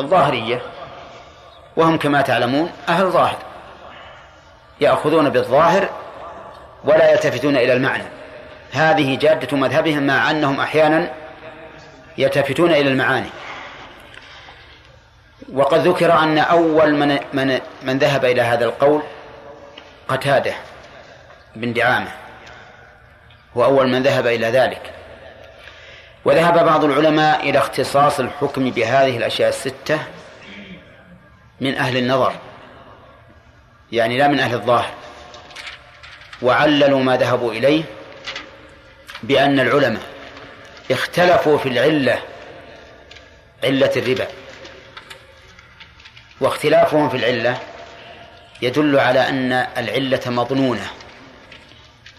الظاهرية. وهم كما تعلمون أهل ظاهر. يأخذون بالظاهر ولا يلتفتون إلى المعنى. هذه جادة مذهبهم مع أنهم أحيانا يلتفتون إلى المعاني. وقد ذكر أن أول من, من, من ذهب إلى هذا القول قتادة بن دعامة. هو أول من ذهب إلى ذلك. وذهب بعض العلماء إلى اختصاص الحكم بهذه الأشياء الستة من أهل النظر. يعني لا من أهل الظاهر. وعللوا ما ذهبوا إليه بأن العلماء اختلفوا في العلة علة الربا. واختلافهم في العلة يدل على أن العلة مظنونة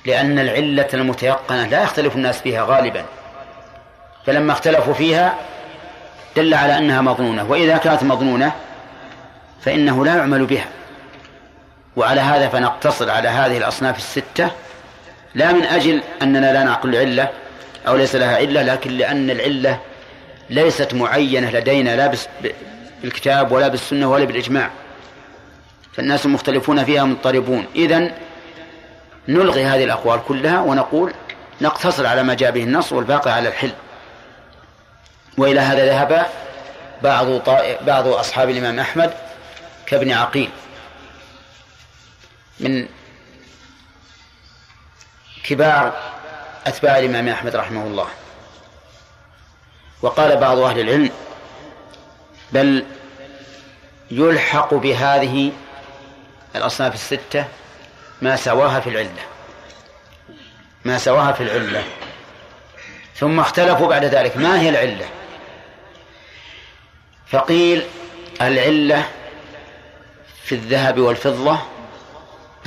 لأن العلة المتيقنة لا يختلف الناس فيها غالبا فلما اختلفوا فيها دل على أنها مظنونة وإذا كانت مظنونة فإنه لا يعمل بها وعلى هذا فنقتصر على هذه الأصناف الستة لا من أجل أننا لا نعقل العلة أو ليس لها علة لكن لأن العلة ليست معينة لدينا لا بالكتاب ولا بالسنة ولا بالإجماع. فالناس مختلفون فيها مضطربون. إذن نلغي هذه الأقوال كلها ونقول نقتصر على ما جاء به النص والباقي على الحل. وإلى هذا ذهب بعض بعض أصحاب الإمام أحمد كابن عقيل. من كبار أتباع الإمام أحمد رحمه الله. وقال بعض أهل العلم بل يلحق بهذه الأصناف الستة ما سواها في العلة. ما سواها في العلة. ثم اختلفوا بعد ذلك. ما هي العلة؟ فقيل العلة في الذهب والفضة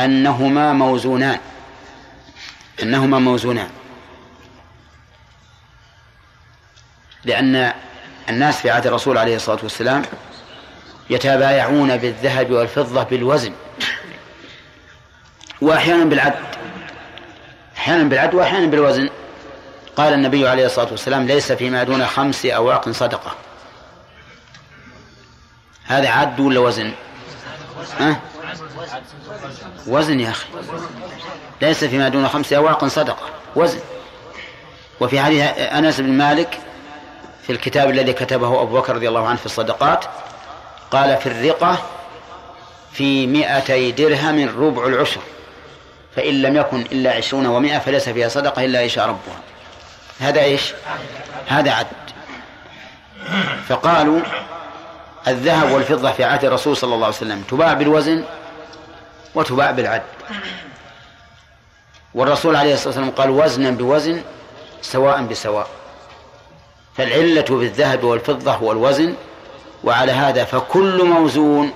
أنهما موزونان. أنهما موزونان. لأن الناس في عهد الرسول عليه الصلاة والسلام يتبايعون بالذهب والفضة بالوزن. وأحيانا بالعد. أحيانا بالعد وأحيانا بالوزن. قال النبي عليه الصلاة والسلام ليس فيما دون خمس أواق صدقة. هذا عد ولا وزن؟ ها؟ وزن يا أخي. ليس فيما دون خمس أواق صدقة. وزن. وفي حديث أنس بن مالك في الكتاب الذي كتبه أبو بكر رضي الله عنه في الصدقات قال في الرقة في مئتي درهم ربع العشر فإن لم يكن إلا عشرون ومائة فليس فيها صدقة إلا يشاء ربها. هذا إيش؟ هذا عد. فقالوا الذهب والفضة في عهد الرسول صلى الله عليه وسلم تباع بالوزن وتباع بالعد. والرسول عليه الصلاة والسلام قال وزنا بوزن سواء بسواء. فالعلة بالذهب والفضة هو الوزن وعلى هذا فكل موزون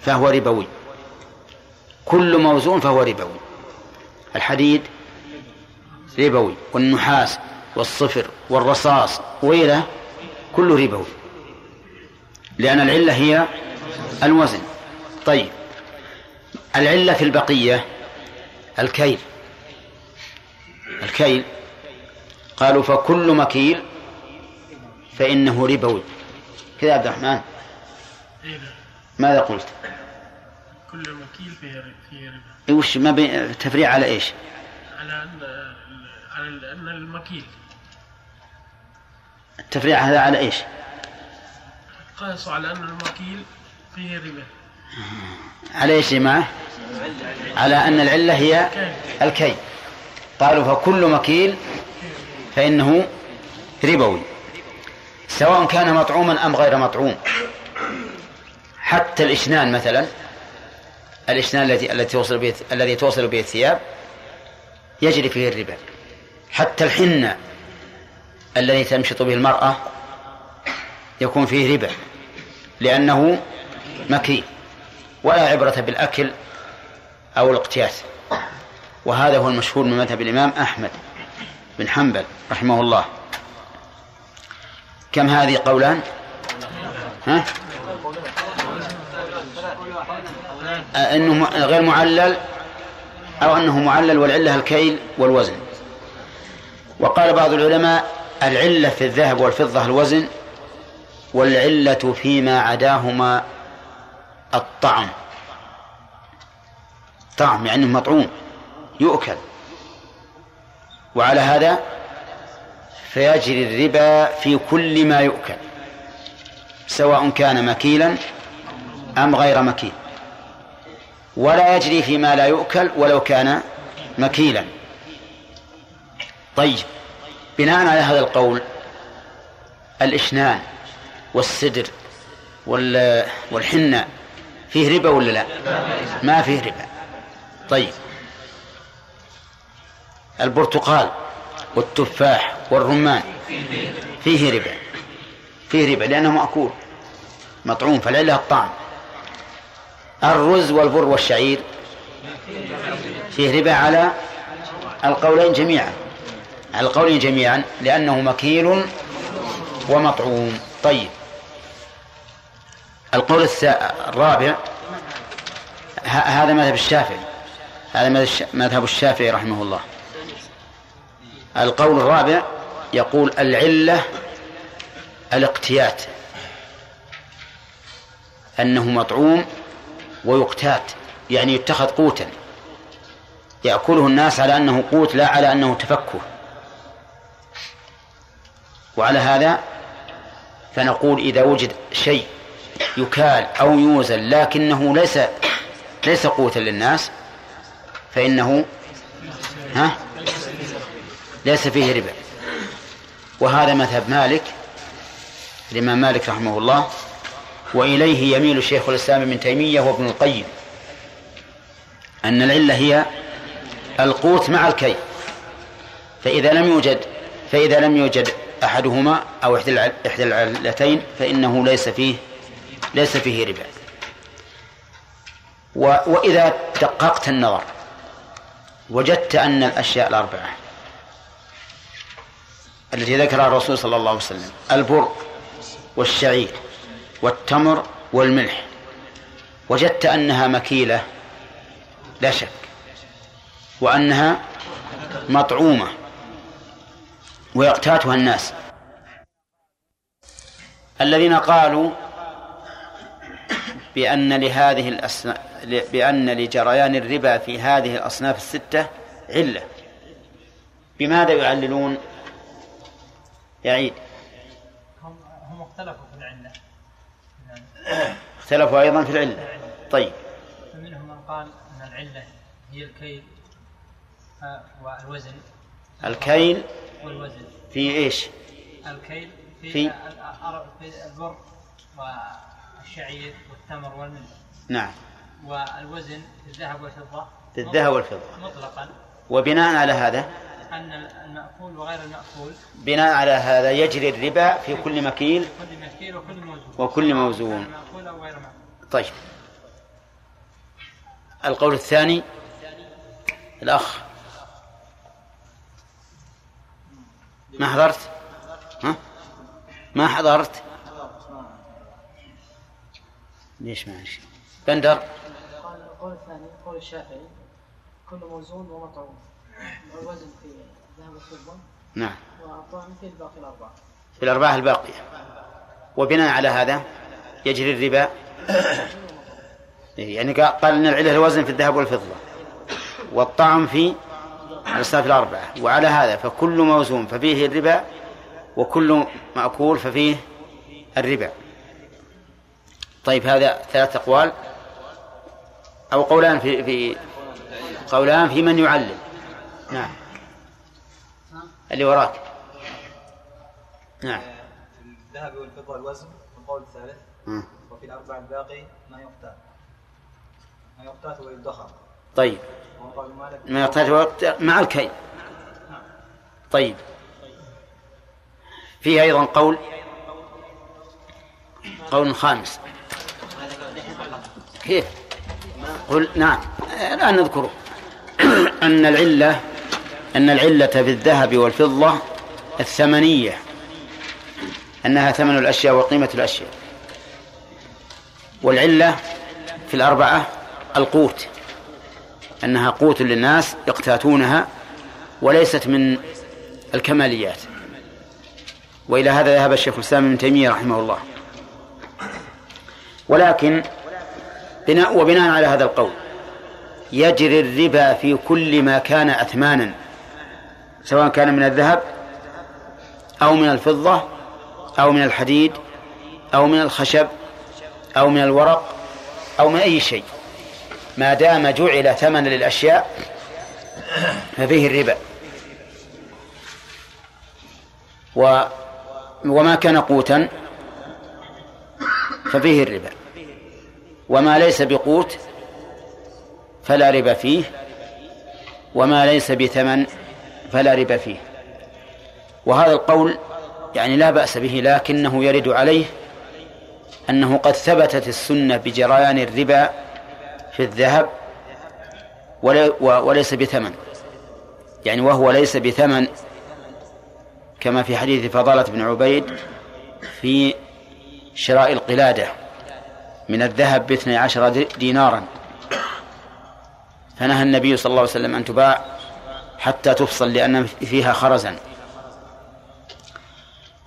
فهو ربوي. كل موزون فهو ربوي. الحديد ربوي والنحاس والصفر والرصاص وإلى كله ربوي. لأن العلة هي الوزن. طيب العلة في البقية الكيل. الكيل قالوا فكل مكيل فإنه ربوي كذا عبد الرحمن ماذا قلت؟ كل مكيل فيه فيه ربا وش ما بين تفريع على إيش؟ على ان على أن المكيل التفريع هذا على إيش؟ قاسوا على أن المكيل فيه ربا على إيش يا جماعة؟ على أن العلة هي الكي قالوا فكل مكيل فإنه ربوي سواء كان مطعوما أم غير مطعوم. حتى الإشنان مثلا الإشنان التي التي توصل به الذي توصل به الثياب يجري فيه الربا. حتى الحنة الذي تمشط به المرأة يكون فيه ربا لأنه مكي ولا عبرة بالأكل أو الاقتياس. وهذا هو المشهور من مذهب الإمام أحمد. بن حنبل رحمه الله. كم هذه قولان؟ ها؟ أنه غير معلل أو أنه معلل والعلة الكيل والوزن. وقال بعض العلماء العلة في الذهب والفضة الوزن والعلة فيما عداهما الطعم. طعم يعني مطعوم يؤكل. وعلى هذا فيجري الربا في كل ما يؤكل سواء كان مكيلا أم غير مكيل. ولا يجري فيما لا يؤكل ولو كان مكيلا. طيب بناء على هذا القول الإشنان والسدر والحنة فيه ربا ولا لا؟ ما فيه ربا. طيب البرتقال والتفاح والرمان فيه ربا فيه ربا لأنه مأكول مطعوم فلعله الطعم الرز والبر والشعير فيه ربا على القولين جميعا على القولين جميعا لأنه مكيل ومطعوم. طيب القول الرابع هذا مذهب الشافعي هذا مذهب الشافعي رحمه الله. القول الرابع يقول العلة الاقتيات أنه مطعوم ويقتات يعني يتخذ قوتا يأكله الناس على أنه قوت لا على أنه تفكه. وعلى هذا فنقول إذا وجد شيء يكال أو يوزن لكنه ليس ليس قوتا للناس فإنه ها؟ ليس فيه ربا. وهذا مذهب مالك الإمام مالك رحمه الله وإليه يميل شيخ الإسلام ابن تيمية وابن القيم أن العلة هي القوت مع الكي. فإذا لم يوجد فإذا لم يوجد أحدهما أو إحدى العلتين فإنه ليس فيه ليس فيه ربا. وإذا دققت النظر وجدت أن الأشياء الأربعة التي ذكرها الرسول صلى الله عليه وسلم. البر والشعير والتمر والملح. وجدت أنها مكيلة لا شك. وأنها مطعومة. ويقتاتها الناس. الذين قالوا بأن لهذه الأصناف بأن لجريان الربا في هذه الأصناف الستة علة. بماذا يعللون؟ يعيد هم هم اختلفوا في العلة. اختلفوا أيضا في العلة. طيب. فمنهم من قال أن العلة هي الكيل والوزن. الكيل والوزن. في إيش؟ الكيل في, في- في البر والشعير والتمر والملح. نعم. والوزن في الذهب والفضة في الذهب والفضة. مطلقا. وبناء على هذا؟ أن المأكول وغير المأكول. بناء على هذا يجري الربا في كل مكيل كل مكيل وكل موزون. وكل موزون. مأكول أو غير مأكول طيب. القول الثاني. الأخ. ما حضرت؟ ها؟ ما حضرت؟ ليش ما شيء بندر. قال القول الثاني قول الشافعي كل موزون ومطعوم. والوزن في الذهب والفضة نعم. والطعم في الباقي الأربعة في الأرباح الباقية. وبناء على هذا يجري الربا. يعني قال إن العلة الوزن في الذهب والفضة. والطعم في الاصناف الأربعة. وعلى هذا فكل موزون ففيه الربا وكل مأكول ففيه الربا. طيب هذا ثلاث أقوال. أو قولان في في قولان في من يعلل نعم. اللي وراك. نعم. في الذهب والفضة الوزن والقول الثالث. وفي الأربع الباقي ما يقتات ما يقتات ويدخر طيب. ما يحتاج وقت مع الكي طيب. فيه أيضا قول. قول خامس. كيف؟ قل نعم. الآن نذكره. أن العلة أن العلة في الذهب والفضة الثمنية أنها ثمن الأشياء وقيمة الأشياء. والعلة في الأربعة القوت أنها قوت للناس يقتاتونها وليست من الكماليات. وإلى هذا ذهب الشيخ الإسلام ابن تيمية رحمه الله. ولكن بناء وبناء على هذا القول يجري الربا في كل ما كان أثمانا. سواء كان من الذهب أو من الفضة أو من الحديد أو من الخشب أو من الورق أو من أي شيء. ما دام جعل ثمنا للأشياء ففيه الربا. و وما كان قوتا ففيه الربا. وما ليس بقوت فلا ربا فيه. وما ليس بثمن فلا ربا فيه. وهذا القول يعني لا بأس به لكنه يرد عليه أنه قد ثبتت السنة بجريان الربا في الذهب وليس بثمن. يعني وهو ليس بثمن كما في حديث فضالة بن عبيد في شراء القلادة من الذهب باثني عشر دينارا. فنهى النبي صلى الله عليه وسلم أن تباع حتى تفصل لأن فيها خرزا.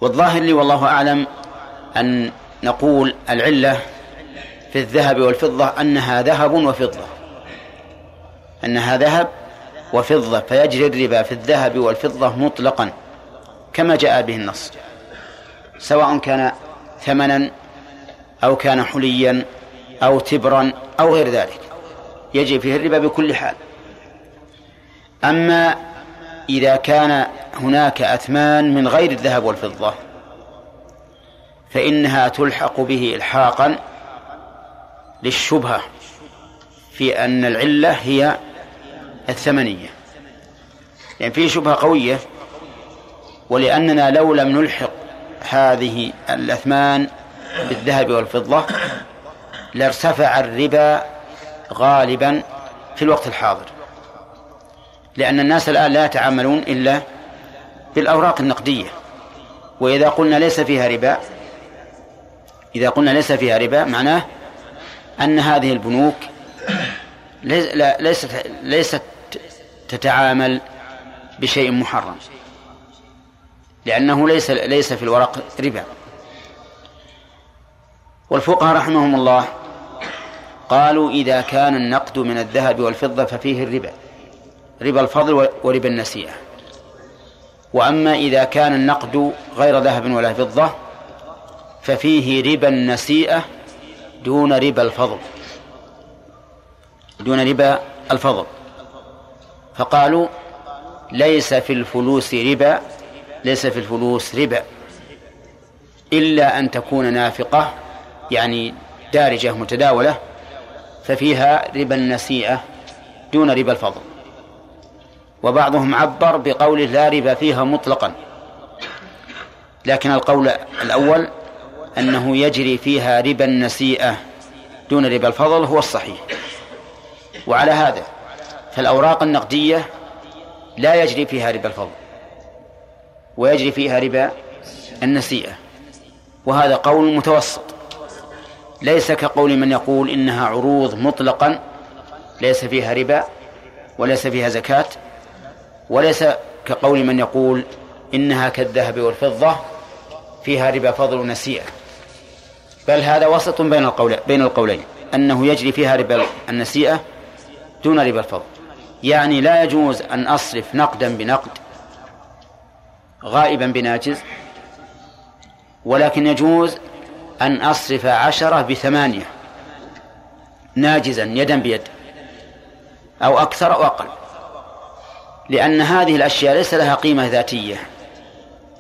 والظاهر لي والله أعلم أن نقول العلة في الذهب والفضة أنها ذهب وفضة. أنها ذهب وفضة فيجري الربا في الذهب والفضة مطلقا كما جاء به النص. سواء كان ثمنا أو كان حليا أو تبرا أو غير ذلك. يجري فيه الربا بكل حال. أما إذا كان هناك أثمان من غير الذهب والفضة فإنها تلحق به إلحاقا للشبهة في أن العلة هي الثمنية. يعني في شبهة قوية ولأننا لو لم نلحق هذه الأثمان بالذهب والفضة لارتفع الربا غالبا في الوقت الحاضر. لأن الناس الآن لا يتعاملون إلا بالأوراق النقدية. وإذا قلنا ليس فيها ربا إذا قلنا ليس فيها ربا معناه أن هذه البنوك ليست ليست تتعامل بشيء محرم. لأنه ليس ليس في الورق ربا. والفقهاء رحمهم الله قالوا إذا كان النقد من الذهب والفضة ففيه الربا. ربا الفضل وربا النسيئة. وأما إذا كان النقد غير ذهب ولا فضة ففيه ربا النسيئة دون ربا الفضل. دون ربا الفضل. فقالوا ليس في الفلوس ربا ليس في الفلوس ربا. إلا أن تكون نافقة يعني دارجة متداولة ففيها ربا النسيئة دون ربا الفضل. وبعضهم عبر بقوله لا ربا فيها مطلقا. لكن القول الأول أنه يجري فيها ربا النسيئة دون ربا الفضل هو الصحيح. وعلى هذا فالأوراق النقدية لا يجري فيها ربا الفضل ويجري فيها ربا النسيئة. وهذا قول متوسط. ليس كقول من يقول إنها عروض مطلقا ليس فيها ربا وليس فيها زكاة. وليس كقول من يقول إنها كالذهب والفضة فيها ربا فضل ونسيئة بل هذا وسط بين القول بين القولين. أنه يجري فيها ربا النسيئة دون ربا الفضل. يعني لا يجوز أن أصرف نقدا بنقد غائبا بناجز ولكن يجوز أن أصرف عشرة بثمانية ناجزا يدا بيد أو أكثر أو أقل. لأن هذه الأشياء ليس لها قيمة ذاتية.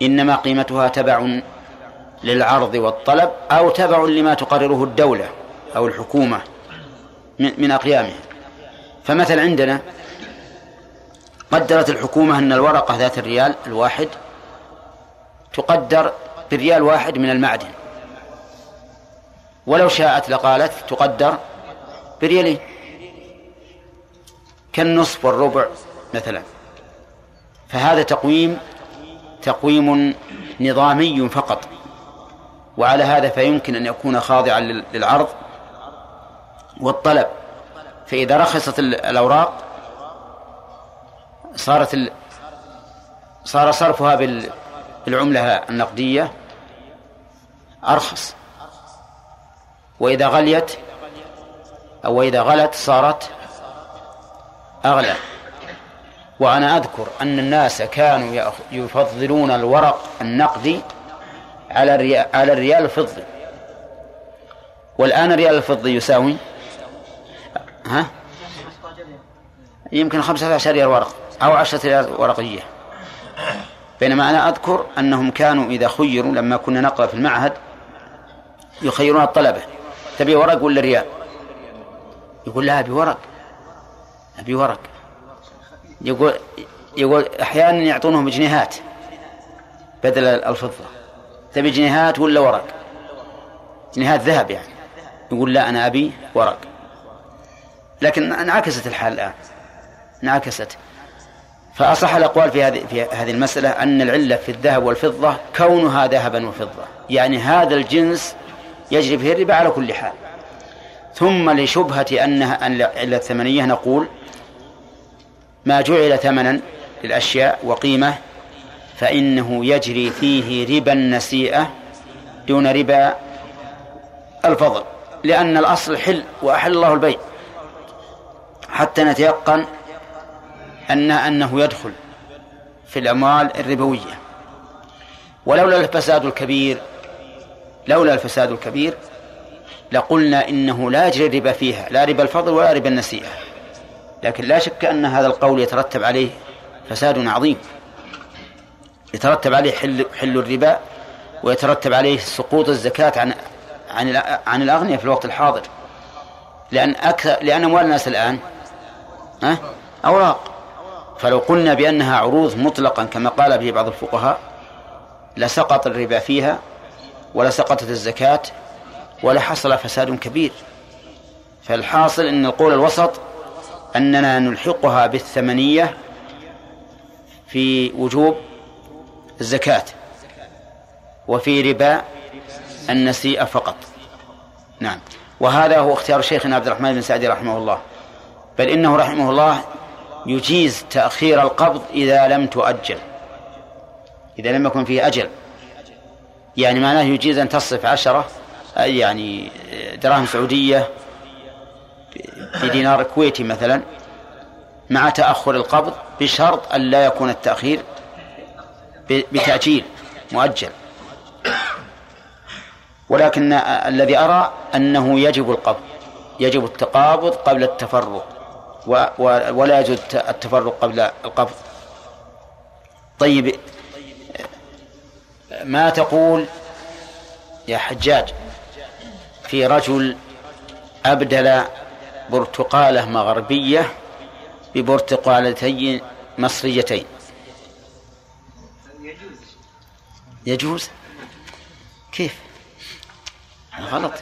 إنما قيمتها تبع للعرض والطلب أو تبع لما تقرره الدولة أو الحكومة من أقيامها. فمثل عندنا قدرت الحكومة أن الورقة ذات الريال الواحد تقدر بريال واحد من المعدن. ولو شاءت لقالت تقدر بريالين. كالنصف والربع مثلا. فهذا تقويم تقويم نظامي فقط. وعلى هذا فيمكن أن يكون خاضعا للعرض والطلب. فإذا رخصت الأوراق صارت. صار صرفها بالعملة النقدية أرخص. وإذا غليت أو إذا غلت صارت أغلى. وأنا أذكر أن الناس كانوا يفضلون الورق النقدي على على الريال الفضي. والآن الريال الفضي يساوي؟ ها؟ يمكن خمسة عشر ريال ورق أو عشرة ريال ورقية. بينما أنا أذكر أنهم كانوا إذا خيروا لما كنا نقرأ في المعهد يخيرون الطلبة. تبي ورق ولا ريال؟ يقول لا أبي ورق. أبي ورق. يقول يقول أحيانا يعطونهم جنيهات بدل الفضة. تبي جنيهات ولا ورق؟ جنيهات ذهب يعني. يقول لا أنا أبي ورق. لكن انعكست الحال الآن. انعكست. فأصح الأقوال في هذه في هذه المسألة أن العلة في الذهب والفضة كونها ذهبا وفضة. يعني هذا الجنس يجري فيه الربا على كل حال. ثم لشبهة أنها أن العلة الثمنية نقول ما جعل ثمنا للأشياء وقيمة فإنه يجري فيه ربا النسيئة دون ربا الفضل لأن الأصل حل وأحل الله البيع. حتى نتيقن أن أنه يدخل في الأموال الربوية. ولولا الفساد الكبير لولا الفساد الكبير لقلنا إنه لا يجري الربا فيها لا ربا الفضل ولا ربا النسيئة. لكن لا شك أن هذا القول يترتب عليه فساد عظيم. يترتب عليه حل, حل الربا ويترتب عليه سقوط الزكاة عن عن عن الأغنياء في الوقت الحاضر. لأن أكثر لأن أموال الناس الآن أوراق. فلو قلنا بأنها عروض مطلقا كما قال به بعض الفقهاء لسقط الربا فيها ولسقطت الزكاة ولحصل فساد كبير. فالحاصل أن القول الوسط أننا نلحقها بالثمنية في وجوب الزكاة وفي ربا النسيئة فقط. نعم. وهذا هو اختيار شيخنا عبد الرحمن بن سعدي رحمه الله. بل إنه رحمه الله يجيز تأخير القبض إذا لم تؤجل. إذا لم يكن فيه أجل. يعني معناه يجيز أن تصرف عشرة يعني دراهم سعودية بدينار كويتي مثلا مع تأخر القبض بشرط أن لا يكون التأخير بتأجيل مؤجل. ولكن الذي أرى أنه يجب القبض يجب التقابض قبل التفرق ولا يجوز التفرق قبل القبض. طيب ما تقول يا حجاج في رجل أبدل برتقالة مغربية ببرتقالتين مصريتين. يجوز؟ كيف؟ غلط.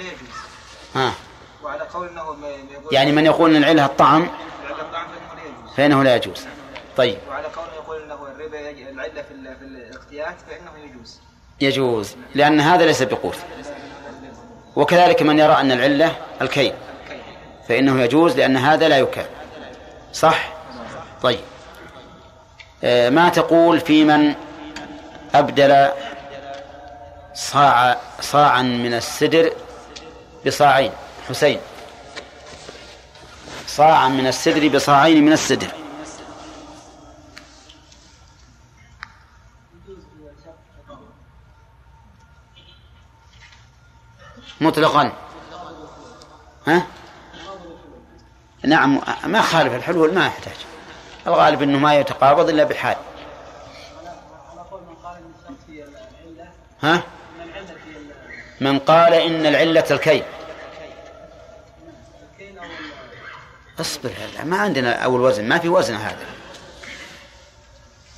يجوز ها. وعلى قول انه يعني من يقول إن العلة الطعم فإنه لا يجوز. طيب. وعلى قول يقول إنه الربا العلة في ال- في الاقتيات فإنه يجوز. يجوز لأن هذا ليس بقوت. وكذلك من يرى أن العلة الكيل فإنه يجوز لأن هذا لا يكال صح؟ طيب. آه، ما تقول في من أبدل صاع صاعا من السدر بصاعين؟ حسين. صاعا من السدر بصاعين من السدر. مطلقا. ها؟ نعم ما خالف الحلول ما يحتاج. الغالب إنه ما يتقابض إلا بحال. ها؟ من قال إن العلة الكيل. اصبر هلا ما عندنا أول وزن ما في وزن هذا.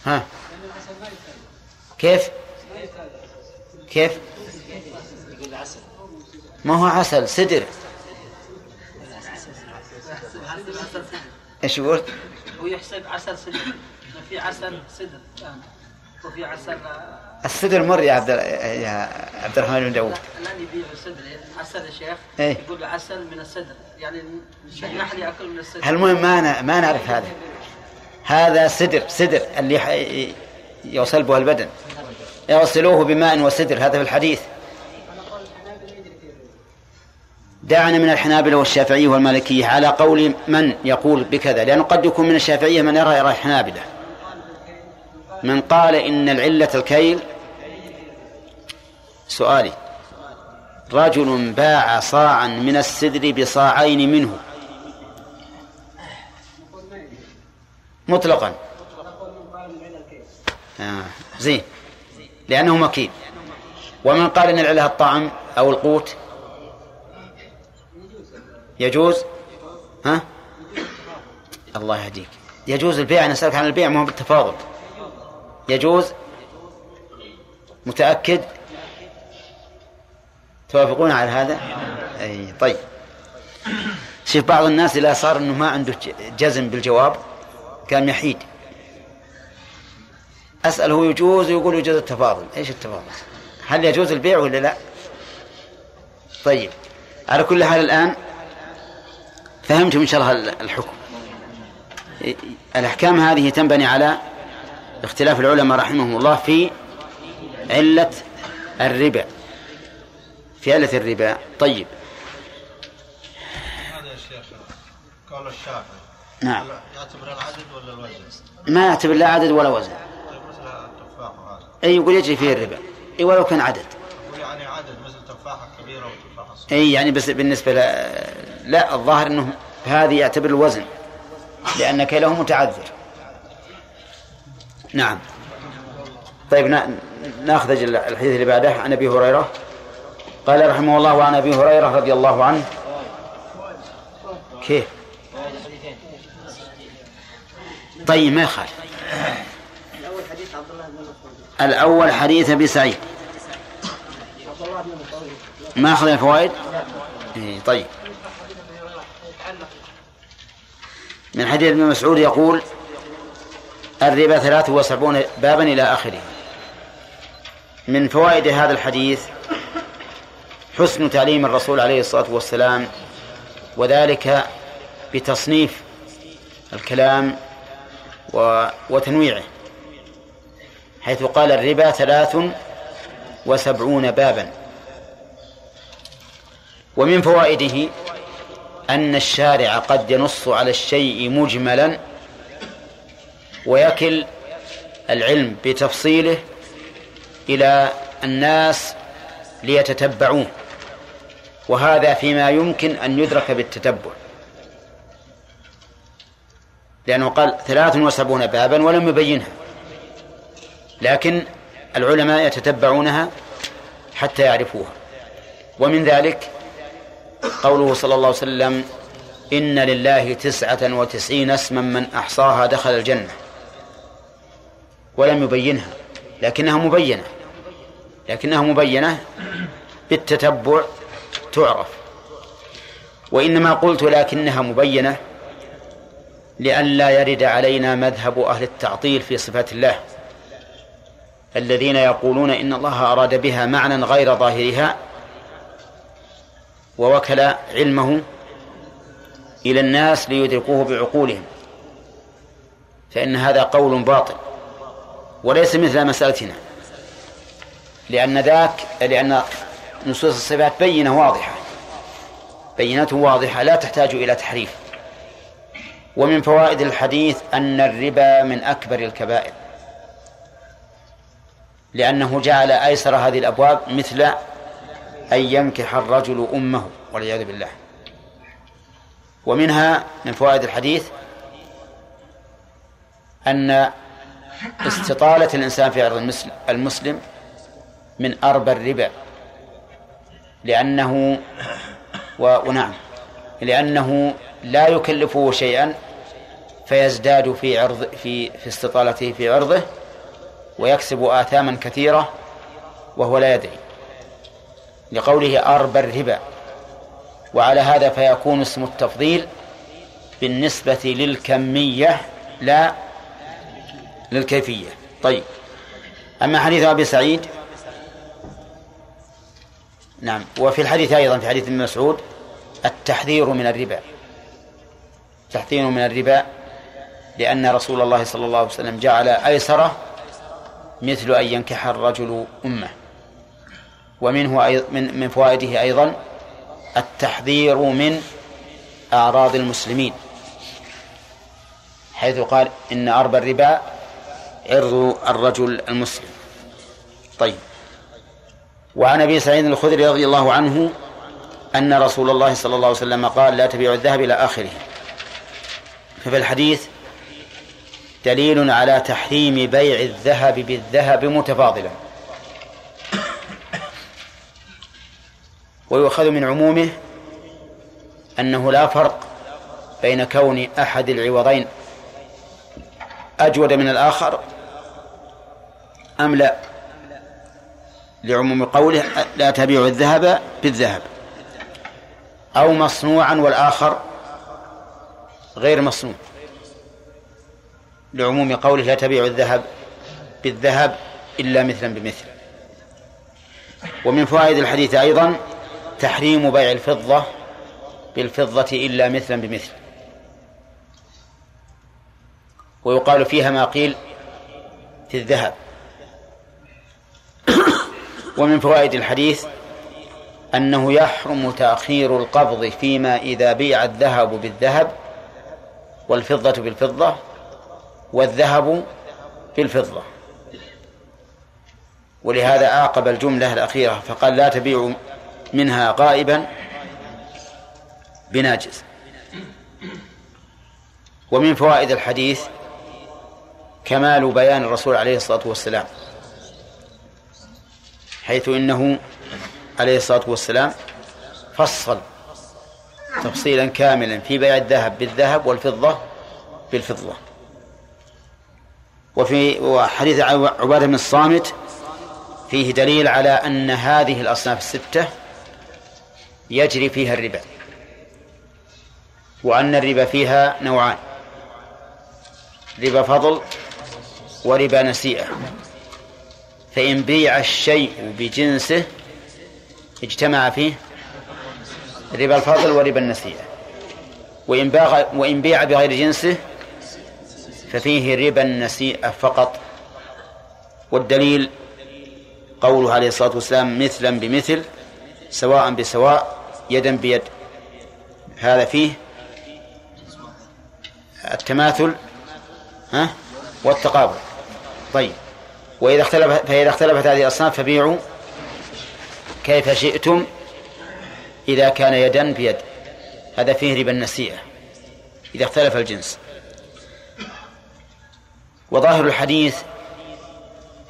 ها؟ كيف؟ كيف؟ ما هو عسل سدر. إيش يقول؟ هو يحسب عسل سدر. في عسل سدر. وفي عسل السدر مر يا عبد يا عبد الرحمن بن داوود. الآن يبيع السدر. عسل يا شيخ إيه. يقول عسل من السدر. يعني النحل يأكل من السدر؟ المهم ما ن- ما نعرف هذا. هذا سدر سدر اللي ح- يصلبه البدن. يغسلوه بماء وسدر. هذا في الحديث. دعنا من الحنابلة والشافعية والمالكية على قول من يقول بكذا؟ لأنه قد يكون من الشافعية من يرى يرى الحنابلة. من قال إن العلة الكيل سؤالي رجل باع صاعا من السدر بصاعين منه. مطلقا. آه. زين. لأنه مكيل. ومن قال إن العلة الطعم أو القوت يجوز؟ ها؟ الله يهديك. يجوز البيع؟ أنا أسألك عن البيع ما هو بالتفاضل يجوز؟ متأكد؟ توافقون على هذا؟ أي طيب. شوف بعض الناس إذا صار أنه ما عنده جزم بالجواب كان يحيد. أسأله يجوز ويقول يجوز التفاضل. إيش التفاضل؟ هل يجوز البيع ولا لا؟ طيب. على كل حال الآن فهمتم إن شاء الله الحكم. الأحكام هذه تنبني على اختلاف العلماء رحمهم الله في علة الربا. في علة الربا. طيب. هذا يا شيخ قول الشافعي. نعم. يعتبر العدد ولا الوزن؟ ما يعتبر لا عدد ولا وزن. طيب مثل التفاح أي يقول يجري فيه الربا. أي ولو كان عدد. أي يعني بس بالنسبة لا, لا الظاهر أنه هذه يعتبر الوزن لأن كيله متعذر. نعم. طيب نا- ناخذ الحديث اللي بعده عن أبي هريرة. قال رحمه الله وعن أبي هريرة رضي الله عنه. كيف؟ طيب ما يخالف. الأول حديث أبي سعيد عبد الله بن مسعود ما اخذ الفوائد إيه طيب. من حديث ابن مسعود يقول الربا ثلاث وسبعون بابا إلى آخره. من فوائد هذا الحديث حسن تعليم الرسول عليه الصلاة والسلام وذلك بتصنيف الكلام وتنويعه حيث قال الربا ثلاث وسبعون بابا. ومن فوائده أن الشارع قد ينص على الشيء مجملا ويكل العلم بتفصيله إلى الناس ليتتبعوه وهذا فيما يمكن أن يدرك بالتتبع. لأنه قال ثلاث وسبعون بابا ولم يبينها لكن العلماء يتتبعونها حتى يعرفوها. ومن ذلك قوله صلى الله عليه وسلم إن لله تسعة وتسعين اسما من أحصاها دخل الجنة. ولم يبينها لكنها مبينة. لكنها مبينة بالتتبع تعرف. وإنما قلت لكنها مبينة لئلا يرد علينا مذهب أهل التعطيل في صفات الله. الذين يقولون إن الله أراد بها معنى غير ظاهرها ووكل علمه إلى الناس ليدركوه بعقولهم فإن هذا قول باطل وليس مثل مسألتنا لأن ذاك لأن نصوص الصفات بينة واضحة بينته واضحة لا تحتاج إلى تحريف. ومن فوائد الحديث أن الربا من أكبر الكبائر لأنه جعل أيسر هذه الأبواب مثل أن ينكح الرجل أمه والعياذ بالله. ومنها من فوائد الحديث أن استطالة الإنسان في عرض المسلم, من أربى الربا لأنه ونعم. لأنه لا يكلفه شيئا فيزداد في عرض في في استطالته في عرضه ويكسب آثاما كثيرة وهو لا يدري. لقوله أربى الربا. وعلى هذا فيكون اسم التفضيل بالنسبة للكمية لا للكيفية. طيب. أما حديث أبي سعيد؟ نعم. وفي الحديث أيضا في حديث ابن مسعود التحذير من الربا. التحذير من الربا لأن رسول الله صلى الله عليه وسلم جعل أيسره مثل أن ينكح الرجل أمه. ومنه من من فوائده أيضا التحذير من أعراض المسلمين حيث قال إن أربى الربا عرض الرجل المسلم. طيب. وعن أبي سعيد الخدري رضي الله عنه أن رسول الله صلى الله عليه وسلم قال لا تبيعوا الذهب إلى آخره. ففي الحديث دليل على تحريم بيع الذهب بالذهب متفاضلا. ويؤخذ من عمومه أنه لا فرق بين كون أحد العوضين أجود من الآخر أم لا. لعموم قوله لا تبيع الذهب بالذهب أو مصنوعا والآخر غير مصنوع. لعموم قوله لا تبيع الذهب بالذهب إلا مثلا بمثل. ومن فوائد الحديث أيضا تحريم بيع الفضة بالفضة إلا مثلا بمثل. ويقال فيها ما قيل في الذهب. ومن فوائد الحديث أنه يحرم تأخير القبض فيما إذا بيع الذهب بالذهب والفضة بالفضة والذهب بالفضة. ولهذا عاقب الجملة الأخيرة فقال لا تبيع منها غائبا بناجز ومن فوائد الحديث كمال بيان الرسول عليه الصلاة والسلام حيث إنه عليه الصلاة والسلام فصل تفصيلا كاملا في بيع الذهب بالذهب والفضة بالفضة. وفي وحديث عبادة بن الصامت فيه دليل على أن هذه الأصناف الستة يجري فيها الربا. وأن الربا فيها نوعان. ربا فضل وربا نسيئة. فإن بيع الشيء بجنسه اجتمع فيه ربا الفضل وربا النسيئة. وإن وإن بيع بغير جنسه ففيه ربا النسيئة فقط. والدليل قوله عليه الصلاة والسلام مثلا بمثل سواء بسواء يدا بيد. هذا فيه التماثل ها؟ والتقابل. طيب. وإذا اختلف فإذا اختلفت هذه الأصناف فبيعوا كيف شئتم إذا كان يدا بيد. هذا فيه ربا النسيئة إذا اختلف الجنس. وظاهر الحديث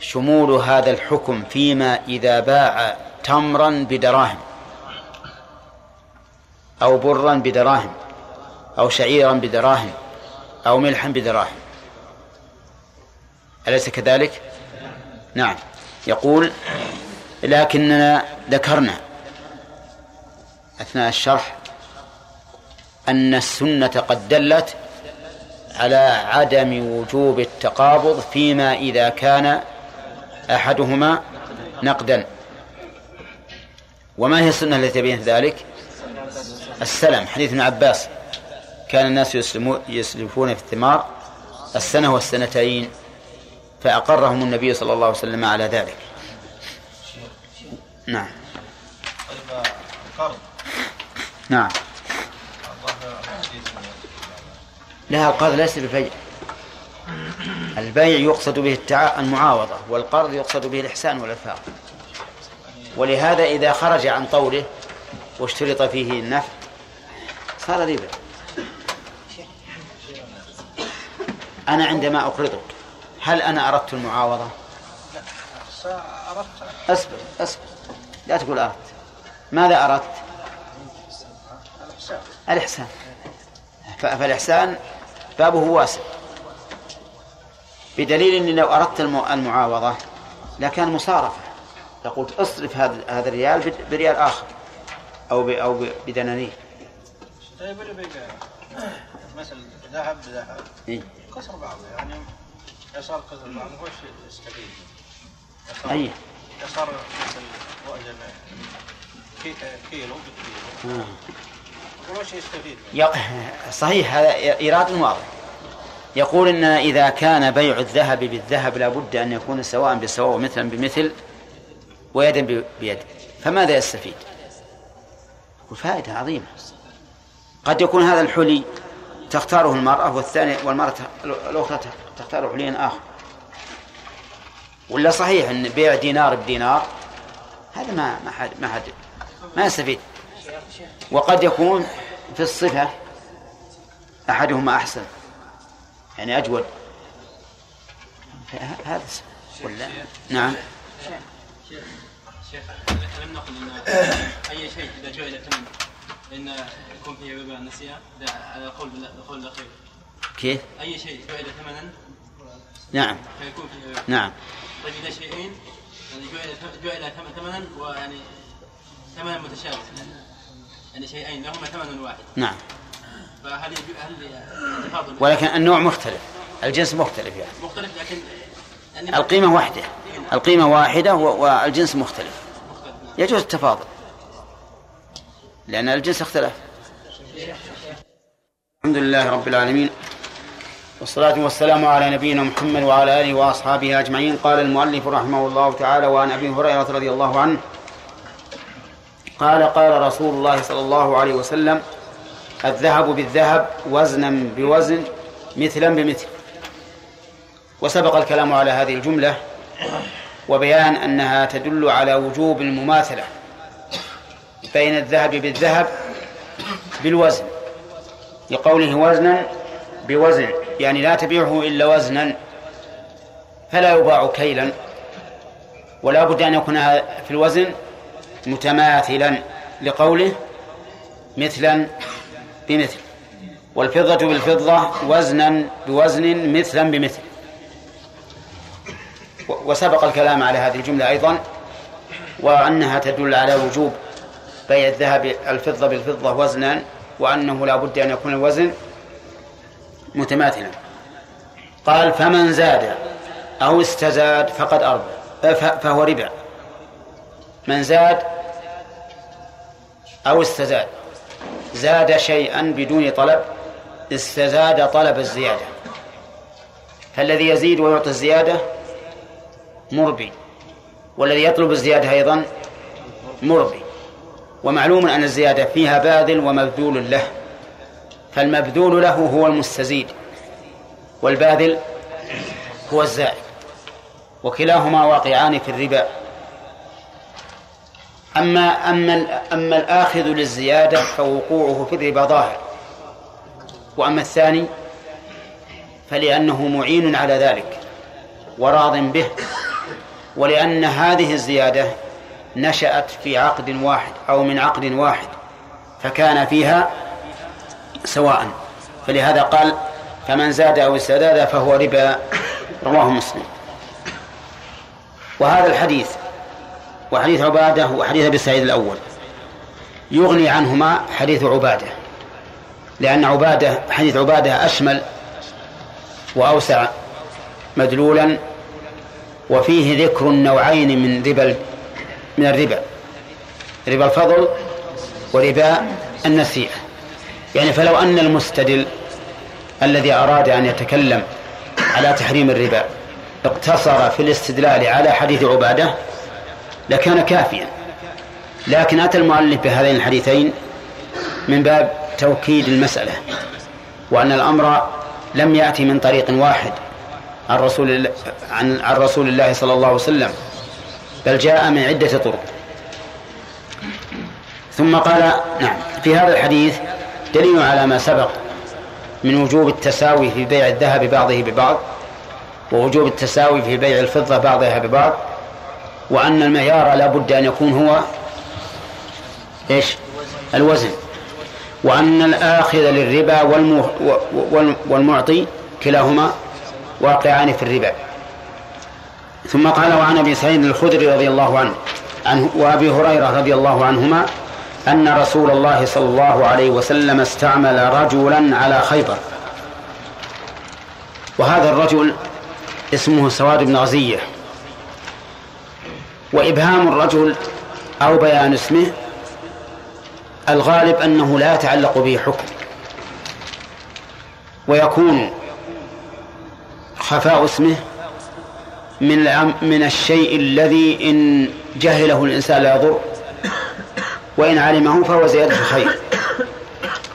شمول هذا الحكم فيما إذا باع تمرا بدراهم. أو برا بدراهم أو شعيرا بدراهم أو ملحا بدراهم. أليس كذلك؟ نعم. يقول لكننا ذكرنا أثناء الشرح أن السنة قد دلت على عدم وجوب التقابض فيما إذا كان أحدهما نقدا. وما هي السنة التي تبين ذلك؟ السلم حديث ابن عباس. كان الناس يسلفون في الثمار السنة والسنتين فأقرهم النبي صلى الله عليه وسلم على ذلك. نعم. نعم. لا القرض ليس بالبيع البيع يقصد به التع... المعاوضة والقرض يقصد به الإحسان والإرفاق ولهذا إذا خرج عن طوله واشترط فيه النفع صار ربا أنا عندما أقرضك هل أنا أردت المعاوضة؟ أصبر أصبر. لا تقول أردت. ماذا أردت؟ الإحسان. فالإحسان بابه واسع. بدليل أني لو أردت المعاوضة لكان مصارفة. لقلت اصرف هذا هذا الريال بريال آخر أو أو بدنانير. طيب مثل ذهب بذهب. إيه؟ كسر بعضه يعني يسار كسر بعضه هو يستفيد. أي. يسار مثل وأجل كيلو بكيلو. وش يستفيد. صحيح هذا إيراد واضح. يقول إن إذا كان بيع الذهب بالذهب لابد أن يكون سواء بسواء ومثلا بمثل ويدا بيد. فماذا يستفيد؟ فائدة عظيمة. قد يكون هذا الحلي تختاره المرأة والثاني والمرأة الأخرى تختار حليا آخر. ولا صحيح أن بيع دينار بدينار؟ هذا ما ما حد ما حد ما يستفيد. وقد يكون في الصفة أحدهما أحسن. يعني أجود. هذا ولا نعم. شيخ لم نقل إن أي شيء إذا جعل فان يكون فيه ربا النسيئة. على قول القول الأخير. كيف؟ أي شيء جعل ثمنا؟ نعم. فيكون فيه ربا نعم. طيب إذا شيئين يعني جعل جعل ثمنا ويعني ثمنا متشابه. يعني شيئين لهما ثمن واحد. نعم. فهل هل ولكن النوع مختلف. الجنس مختلف يعني. مختلف لكن يعني القيمة واحدة. القيمة واحدة والجنس مختلف. يجوز التفاضل. لأن الجنس اختلف. الحمد لله رب العالمين والصلاة والسلام على نبينا محمد وعلى آله وأصحابه أجمعين. قال المؤلف رحمه الله تعالى وعن أبي هريرة رضي الله عنه قال قال رسول الله صلى الله عليه وسلم الذهب بالذهب وزنا بوزن مثلا بمثل. وسبق الكلام على هذه الجملة وبيان أنها تدل على وجوب المماثلة بين الذهب بالذهب بالوزن. لقوله وزنا بوزن يعني لا تبيعه إلا وزنا فلا يباع كيلا. ولا بد أن يكون في الوزن متماثلا لقوله مثلا بمثل. والفضة بالفضة وزنا بوزن مثلا بمثل. وسبق الكلام على هذه الجملة أيضا وأنها تدل على وجوب بيع الذهب الفضة بالفضة وزنا وأنه لا بد أن يكون الوزن متماثلا. قال فمن زاد أو استزاد فقد أربى فهو ربا. من زاد أو استزاد. زاد شيئا بدون طلب استزاد طلب الزيادة. فالذي يزيد ويعطي الزيادة مربي والذي يطلب الزيادة أيضا مربي. ومعلوم أن الزيادة فيها باذل ومبذول له. فالمبذول له هو المستزيد والباذل هو الزائد وكلاهما واقعان في الربا. أما أما أما الآخذ للزيادة فوقوعه في الربا ظاهر. وأما الثاني فلأنه معين على ذلك وراض به. ولأن هذه الزيادة نشأت في عقد واحد أو من عقد واحد فكان فيها سواء. فلهذا قال فمن زاد أو استزاد فهو ربا. رواه مسلم. وهذا الحديث وحديث عبادة وحديث أبي سعيد الأول يغني عنهما حديث عبادة لأن عبادة حديث عبادة أشمل وأوسع مدلولا وفيه ذكر النوعين من ربا من الربا. ربا الفضل وربا النسيئة يعني فلو أن المستدل الذي أراد أن يتكلم على تحريم الربا اقتصر في الاستدلال على حديث عبادة لكان كافيا. لكن أتى المؤلف بهذين الحديثين من باب توكيد المسألة وأن الأمر لم يأتي من طريق واحد عن رسول عن رسول الله صلى الله عليه وسلم. بل جاء من عدة طرق. ثم قال نعم في هذا الحديث دليل على ما سبق من وجوب التساوي في بيع الذهب بعضه ببعض ووجوب التساوي في بيع الفضة بعضها ببعض وأن المعيار لا بد أن يكون هو إيش؟ الوزن. وأن الآخذ للربا والمعطي كلاهما واقعان في الربا. ثم قال وعن أبي سعيد الخدري رضي الله عنه عنه وأبي هريرة رضي الله عنهما أن رسول الله صلى الله عليه وسلم استعمل رجلا على خيبر. وهذا الرجل اسمه سواد بن غزية. وإبهام الرجل أو بيان اسمه الغالب أنه لا يتعلق به حكم. ويكون خفاء اسمه من من الشيء الذي إن جهله الإنسان لا يضر وإن علمه فهو زيادة خير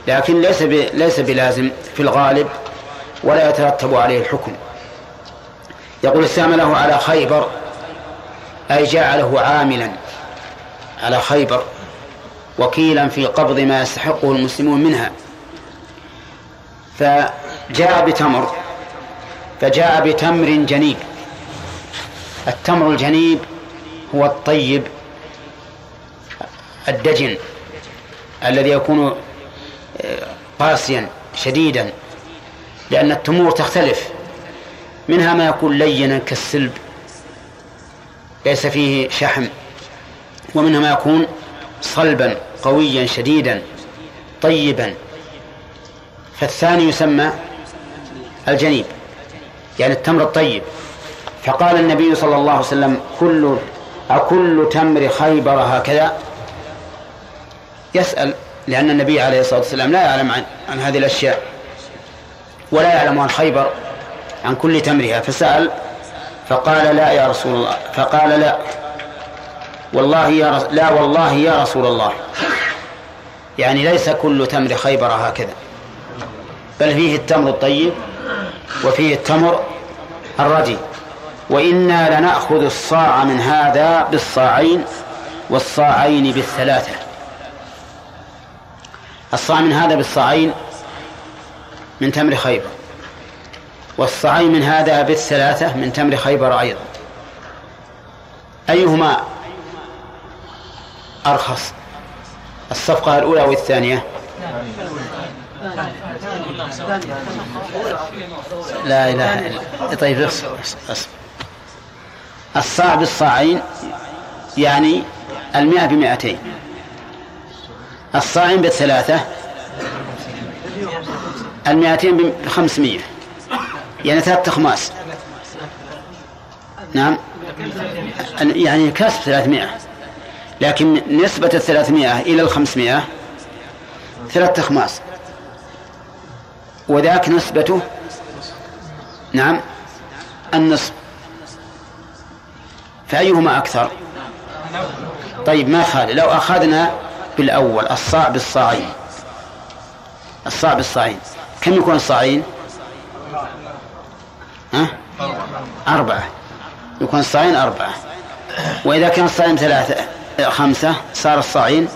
لكن ليس ليس بلازم في الغالب ولا يترتب عليه الحكم. يقول استعمله على خيبر أي جعله عاملا على خيبر وكيلا في قبض ما يستحقه المسلمون منها. فجاء بتمر فجاء بتمر جنيب التمر الجنيب هو الطيب الدجن الذي يكون آه، قاسيا شديدا لأن التمور تختلف. منها ما يكون لينا كالسلب ليس فيه شحم. ومنها ما يكون صلبا قويا شديدا طيبا. فالثاني يسمى الجنيب يعني التمر الطيب. فقال النبي صلى الله عليه وسلم كل أكل تمر خيبر هكذا؟ يسأل لأن النبي عليه الصلاة والسلام لا يعلم عن, عن هذه الأشياء ولا يعلم عن خيبر عن كل تمرها. فسأل فقال لا يا رسول الله فقال لا. والله يا رس... لا والله يا رسول الله. يعني ليس كل تمر خيبر هكذا بل فيه التمر الطيب وفيه التمر الردي. وإنا لنأخذ الصاع من هذا بالصاعين والصاعين بالثلاثة. الصاع من هذا بالصاعين من تمر خيبر والصاعين من هذا بالثلاثة من تمر خيبر أيضا. أيهما أرخص؟ الصفقة الأولى والثانية لا إله إلا طيب أصبر أصبر. الصاع بالصاعين يعني المئة بمئتين. الصاعين بالثلاثة المئتين بخمسمية. يعني ثلاثة أخماس نعم. يعني كسب ثلاثمائة لكن نسبة الثلاثمائة إلى الخمسمائة ثلاثة أخماس وذاك نسبته نعم النصف. فأيهما أكثر؟ طيب ما خالي؟ لو أخذنا بالأول الصاع بالصاعين. الصاع بالصاعين. كم يكون الصاعين؟ ها؟ أربعة. يكون الصاعين أربعة. وإذا كان الصاعين ثلاثة خمسة صار الصاعين؟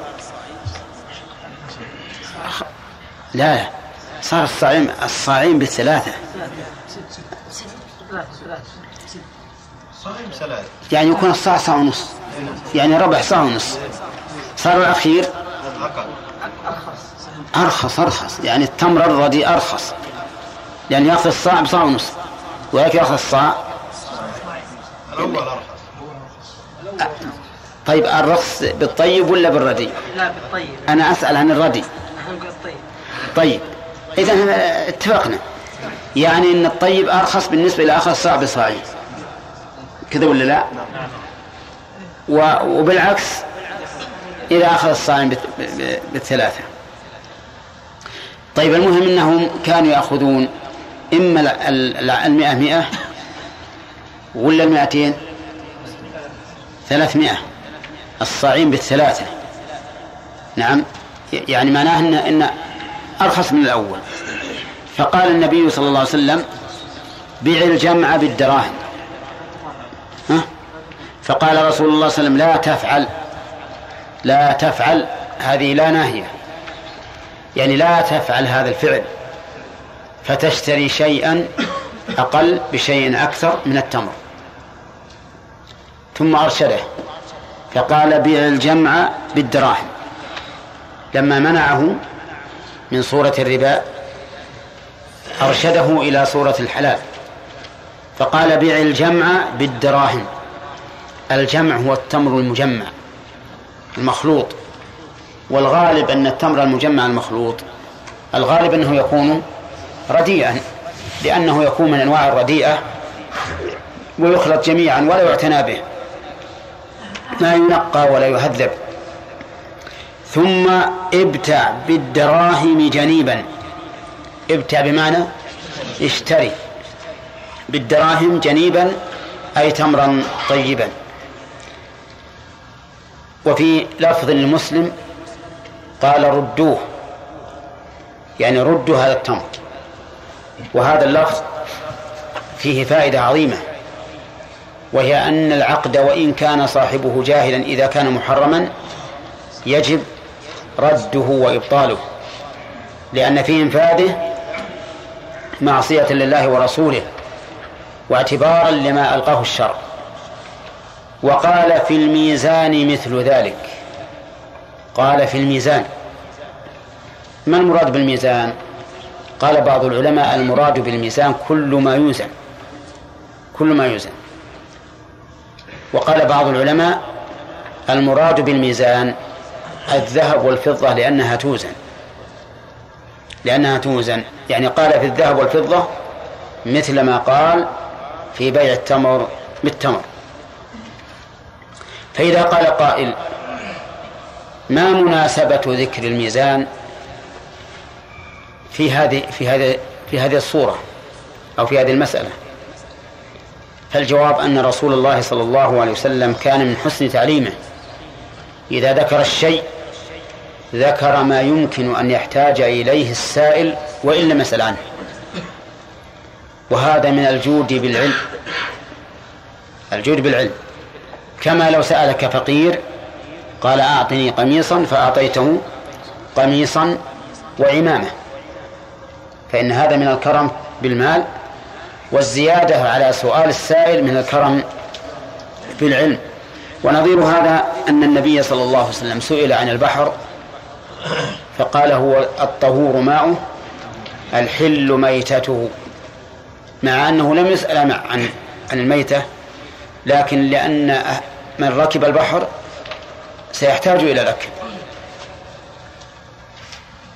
لا. لا صار الصاعين الصاعين بالثلاثة. يعني يكون الصاع صاع ونص. يعني ربع صاع ونص. صار الأخير؟ أرخص. أرخص يعني التمر الردي أرخص. يعني يأخذ الصاع بصاع ونص. ولكن يأخذ الصاع الأول أرخص. طيب الرخص بالطيب ولا بالردي؟ لا بالطيب. أنا أسأل عن الردي. بالطيب طيب. إذا اتفقنا. يعني أن الطيب أرخص بالنسبة إلى أخذ صاع بصاعين كذا ولا لا؟ وبالعكس إذا أخذ الصائم بالثلاثة. طيب المهم أنهم كانوا يأخذون إما ال- ال- المئة مئة ولا المئتين ثلاثمائة الصاعين بالثلاثة. نعم. يعني معناه إن, إن أرخص من الأول. فقال النبي صلى الله عليه وسلم بيع الجمع بالدراهم؟ فقال رسول الله صلى الله عليه وسلم لا تفعل لا تفعل هذه لا ناهية. يعني لا تفعل هذا الفعل فتشتري شيئا أقل بشيء أكثر من التمر. ثم أرشده فقال بيع الجمع بالدراهم. لما منعه من صورة الربا أرشده إلى صورة الحلال. فقال بيع الجمع بالدراهم. الجمع هو التمر المجمع المخلوط. والغالب أن التمر المجمع المخلوط. الغالب أنه يكون رديئا لأنه يكون من أنواع الرديئة ويخلط جميعا ولا يعتنى به. ما ينقى ولا يهذب. ثم ابتع بالدراهم جنيبا. ابتع بمعنى اشتري. بالدراهم جنيبا أي تمرا طيبا. وفي لفظ للمسلم قال ردوه يعني ردوا هذا التمر. وهذا اللفظ فيه فائدة عظيمة وهي أن العقد وإن كان صاحبه جاهلا إذا كان محرما يجب رده وإبطاله لأن في إنفاذه معصية لله ورسوله واعتبارا لما ألقاه الشرع وقال في الميزان مثل ذلك. قال في الميزان. ما المراد بالميزان؟ قال بعض العلماء المراد بالميزان كل ما يوزن. كل ما يوزن. وقال بعض العلماء المراد بالميزان الذهب والفضة لأنها توزن. لأنها توزن. يعني قال في الذهب والفضة مثل ما قال في بيع التمر بالتمر. فإذا قال قائل ما مناسبة ذكر الميزان في هذه في هذه في هذه الصورة أو في هذه المسألة؟ فالجواب أن رسول الله صلى الله عليه وسلم كان من حسن تعليمه. إذا ذكر الشيء ذكر ما يمكن أن يحتاج إليه السائل وإن لم يسأل عنه. وهذا من الجود بالعلم. الجود بالعلم. كما لو سألك فقير قال أعطني قميصا فأعطيته قميصا وعمامة فإن هذا من الكرم بالمال والزيادة على سؤال السائل من الكرم بالعلم. ونظير هذا أن النبي صلى الله عليه وسلم سئل عن البحر فقال هو الطهور ماؤه الحل ميتته مع أنه لم يسأل عن عن الميتة لكن لأن من ركب البحر سيحتاج إلى الأكل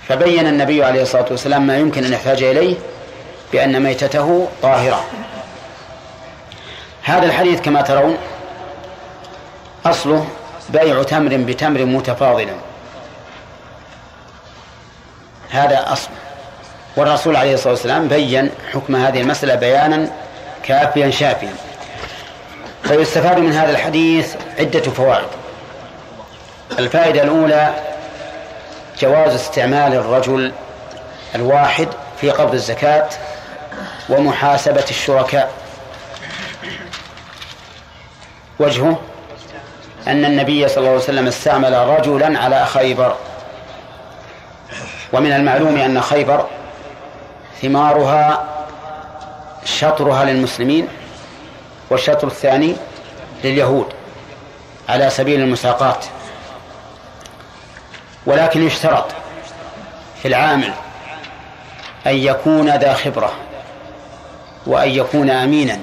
فبين النبي عليه الصلاة والسلام ما يمكن أن يحتاج إليه بأن ميتته طاهرة. هذا الحديث كما ترون أصله بيع تمر بتمر متفاضلا هذا أصل. والرسول عليه الصلاة والسلام بين حكم هذه المسألة بيانا كافيا شافيا. فيستفاد من هذا الحديث عدة فوائد. الفائدة الأولى جواز استعمال الرجل الواحد في قبض الزكاة ومحاسبة الشركاء. وجهه أن النبي صلى الله عليه وسلم استعمل رجلا على خيبر. ومن المعلوم أن خيبر ثمارها شطرها للمسلمين. والشطر الثاني لليهود على سبيل المساقات. ولكن يشترط في العامل أن يكون ذا خبرة وأن يكون أمينا.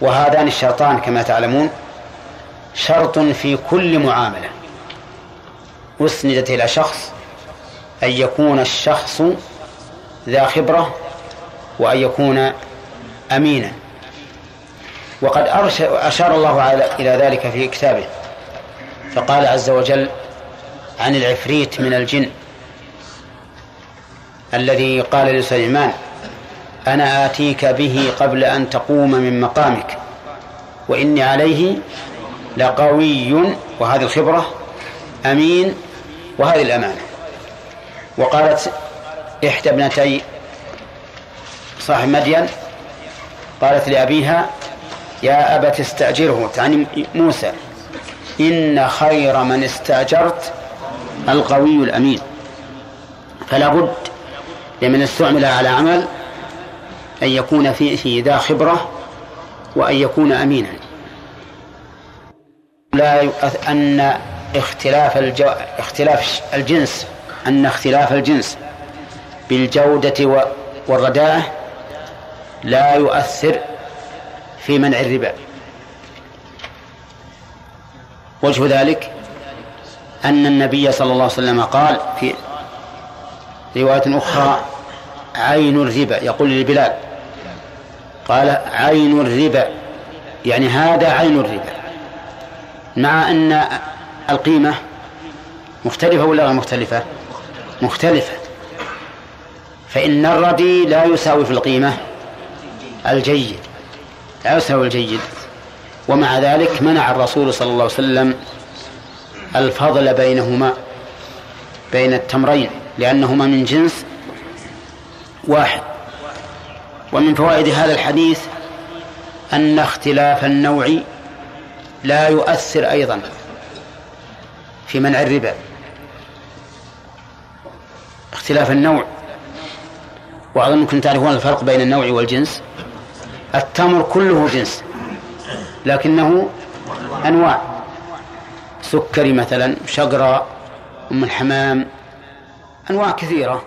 وهذان الشرطان كما تعلمون شرط في كل معاملة. أسندت إلى شخص أن يكون الشخص ذا خبرة وأن يكون أمينا. وقد أشار الله إلى ذلك في كتابه. فقال عز وجل عن العفريت من الجن الذي قال لسليمان أنا آتيك به قبل أن تقوم من مقامك وإني عليه لقوي وهذه الخبرة أمين وهذه الأمانة. وقالت إحدى ابنتي صاحب مدين قالت لأبيها يا أبت استأجره. تعني موسى. إن خير من استأجرت القوي الأمين. فلا بد لمن استعمل على عمل أن يكون فيه ذا خبرة وأن يكون أمينا. لا أن اختلاف الجو... اختلاف الجنس أن اختلاف الجنس بالجودة والرداءة لا يؤثر في منع الربا. وجه ذلك أن النبي صلى الله عليه وسلم قال في رواية أخرى عين الربا يقول لبلال قال عين الربا يعني هذا عين الربا. مع أن القيمة مختلفة ولا غير مختلفة؟ مختلفة. فإن الردي لا يساوي في القيمة الجيد. لا يساوي الجيد. ومع ذلك منع الرسول صلى الله عليه وسلم الفضل بينهما بين التمرين لأنهما من جنس واحد. ومن فوائد هذا الحديث أن اختلاف النوع لا يؤثر أيضا في منع الربا. اختلاف النوع. وأظنكم تعرفون الفرق بين النوع والجنس. التمر كله جنس. لكنه أنواع. سكري مثلا شقراء أم الحمام أنواع كثيرة.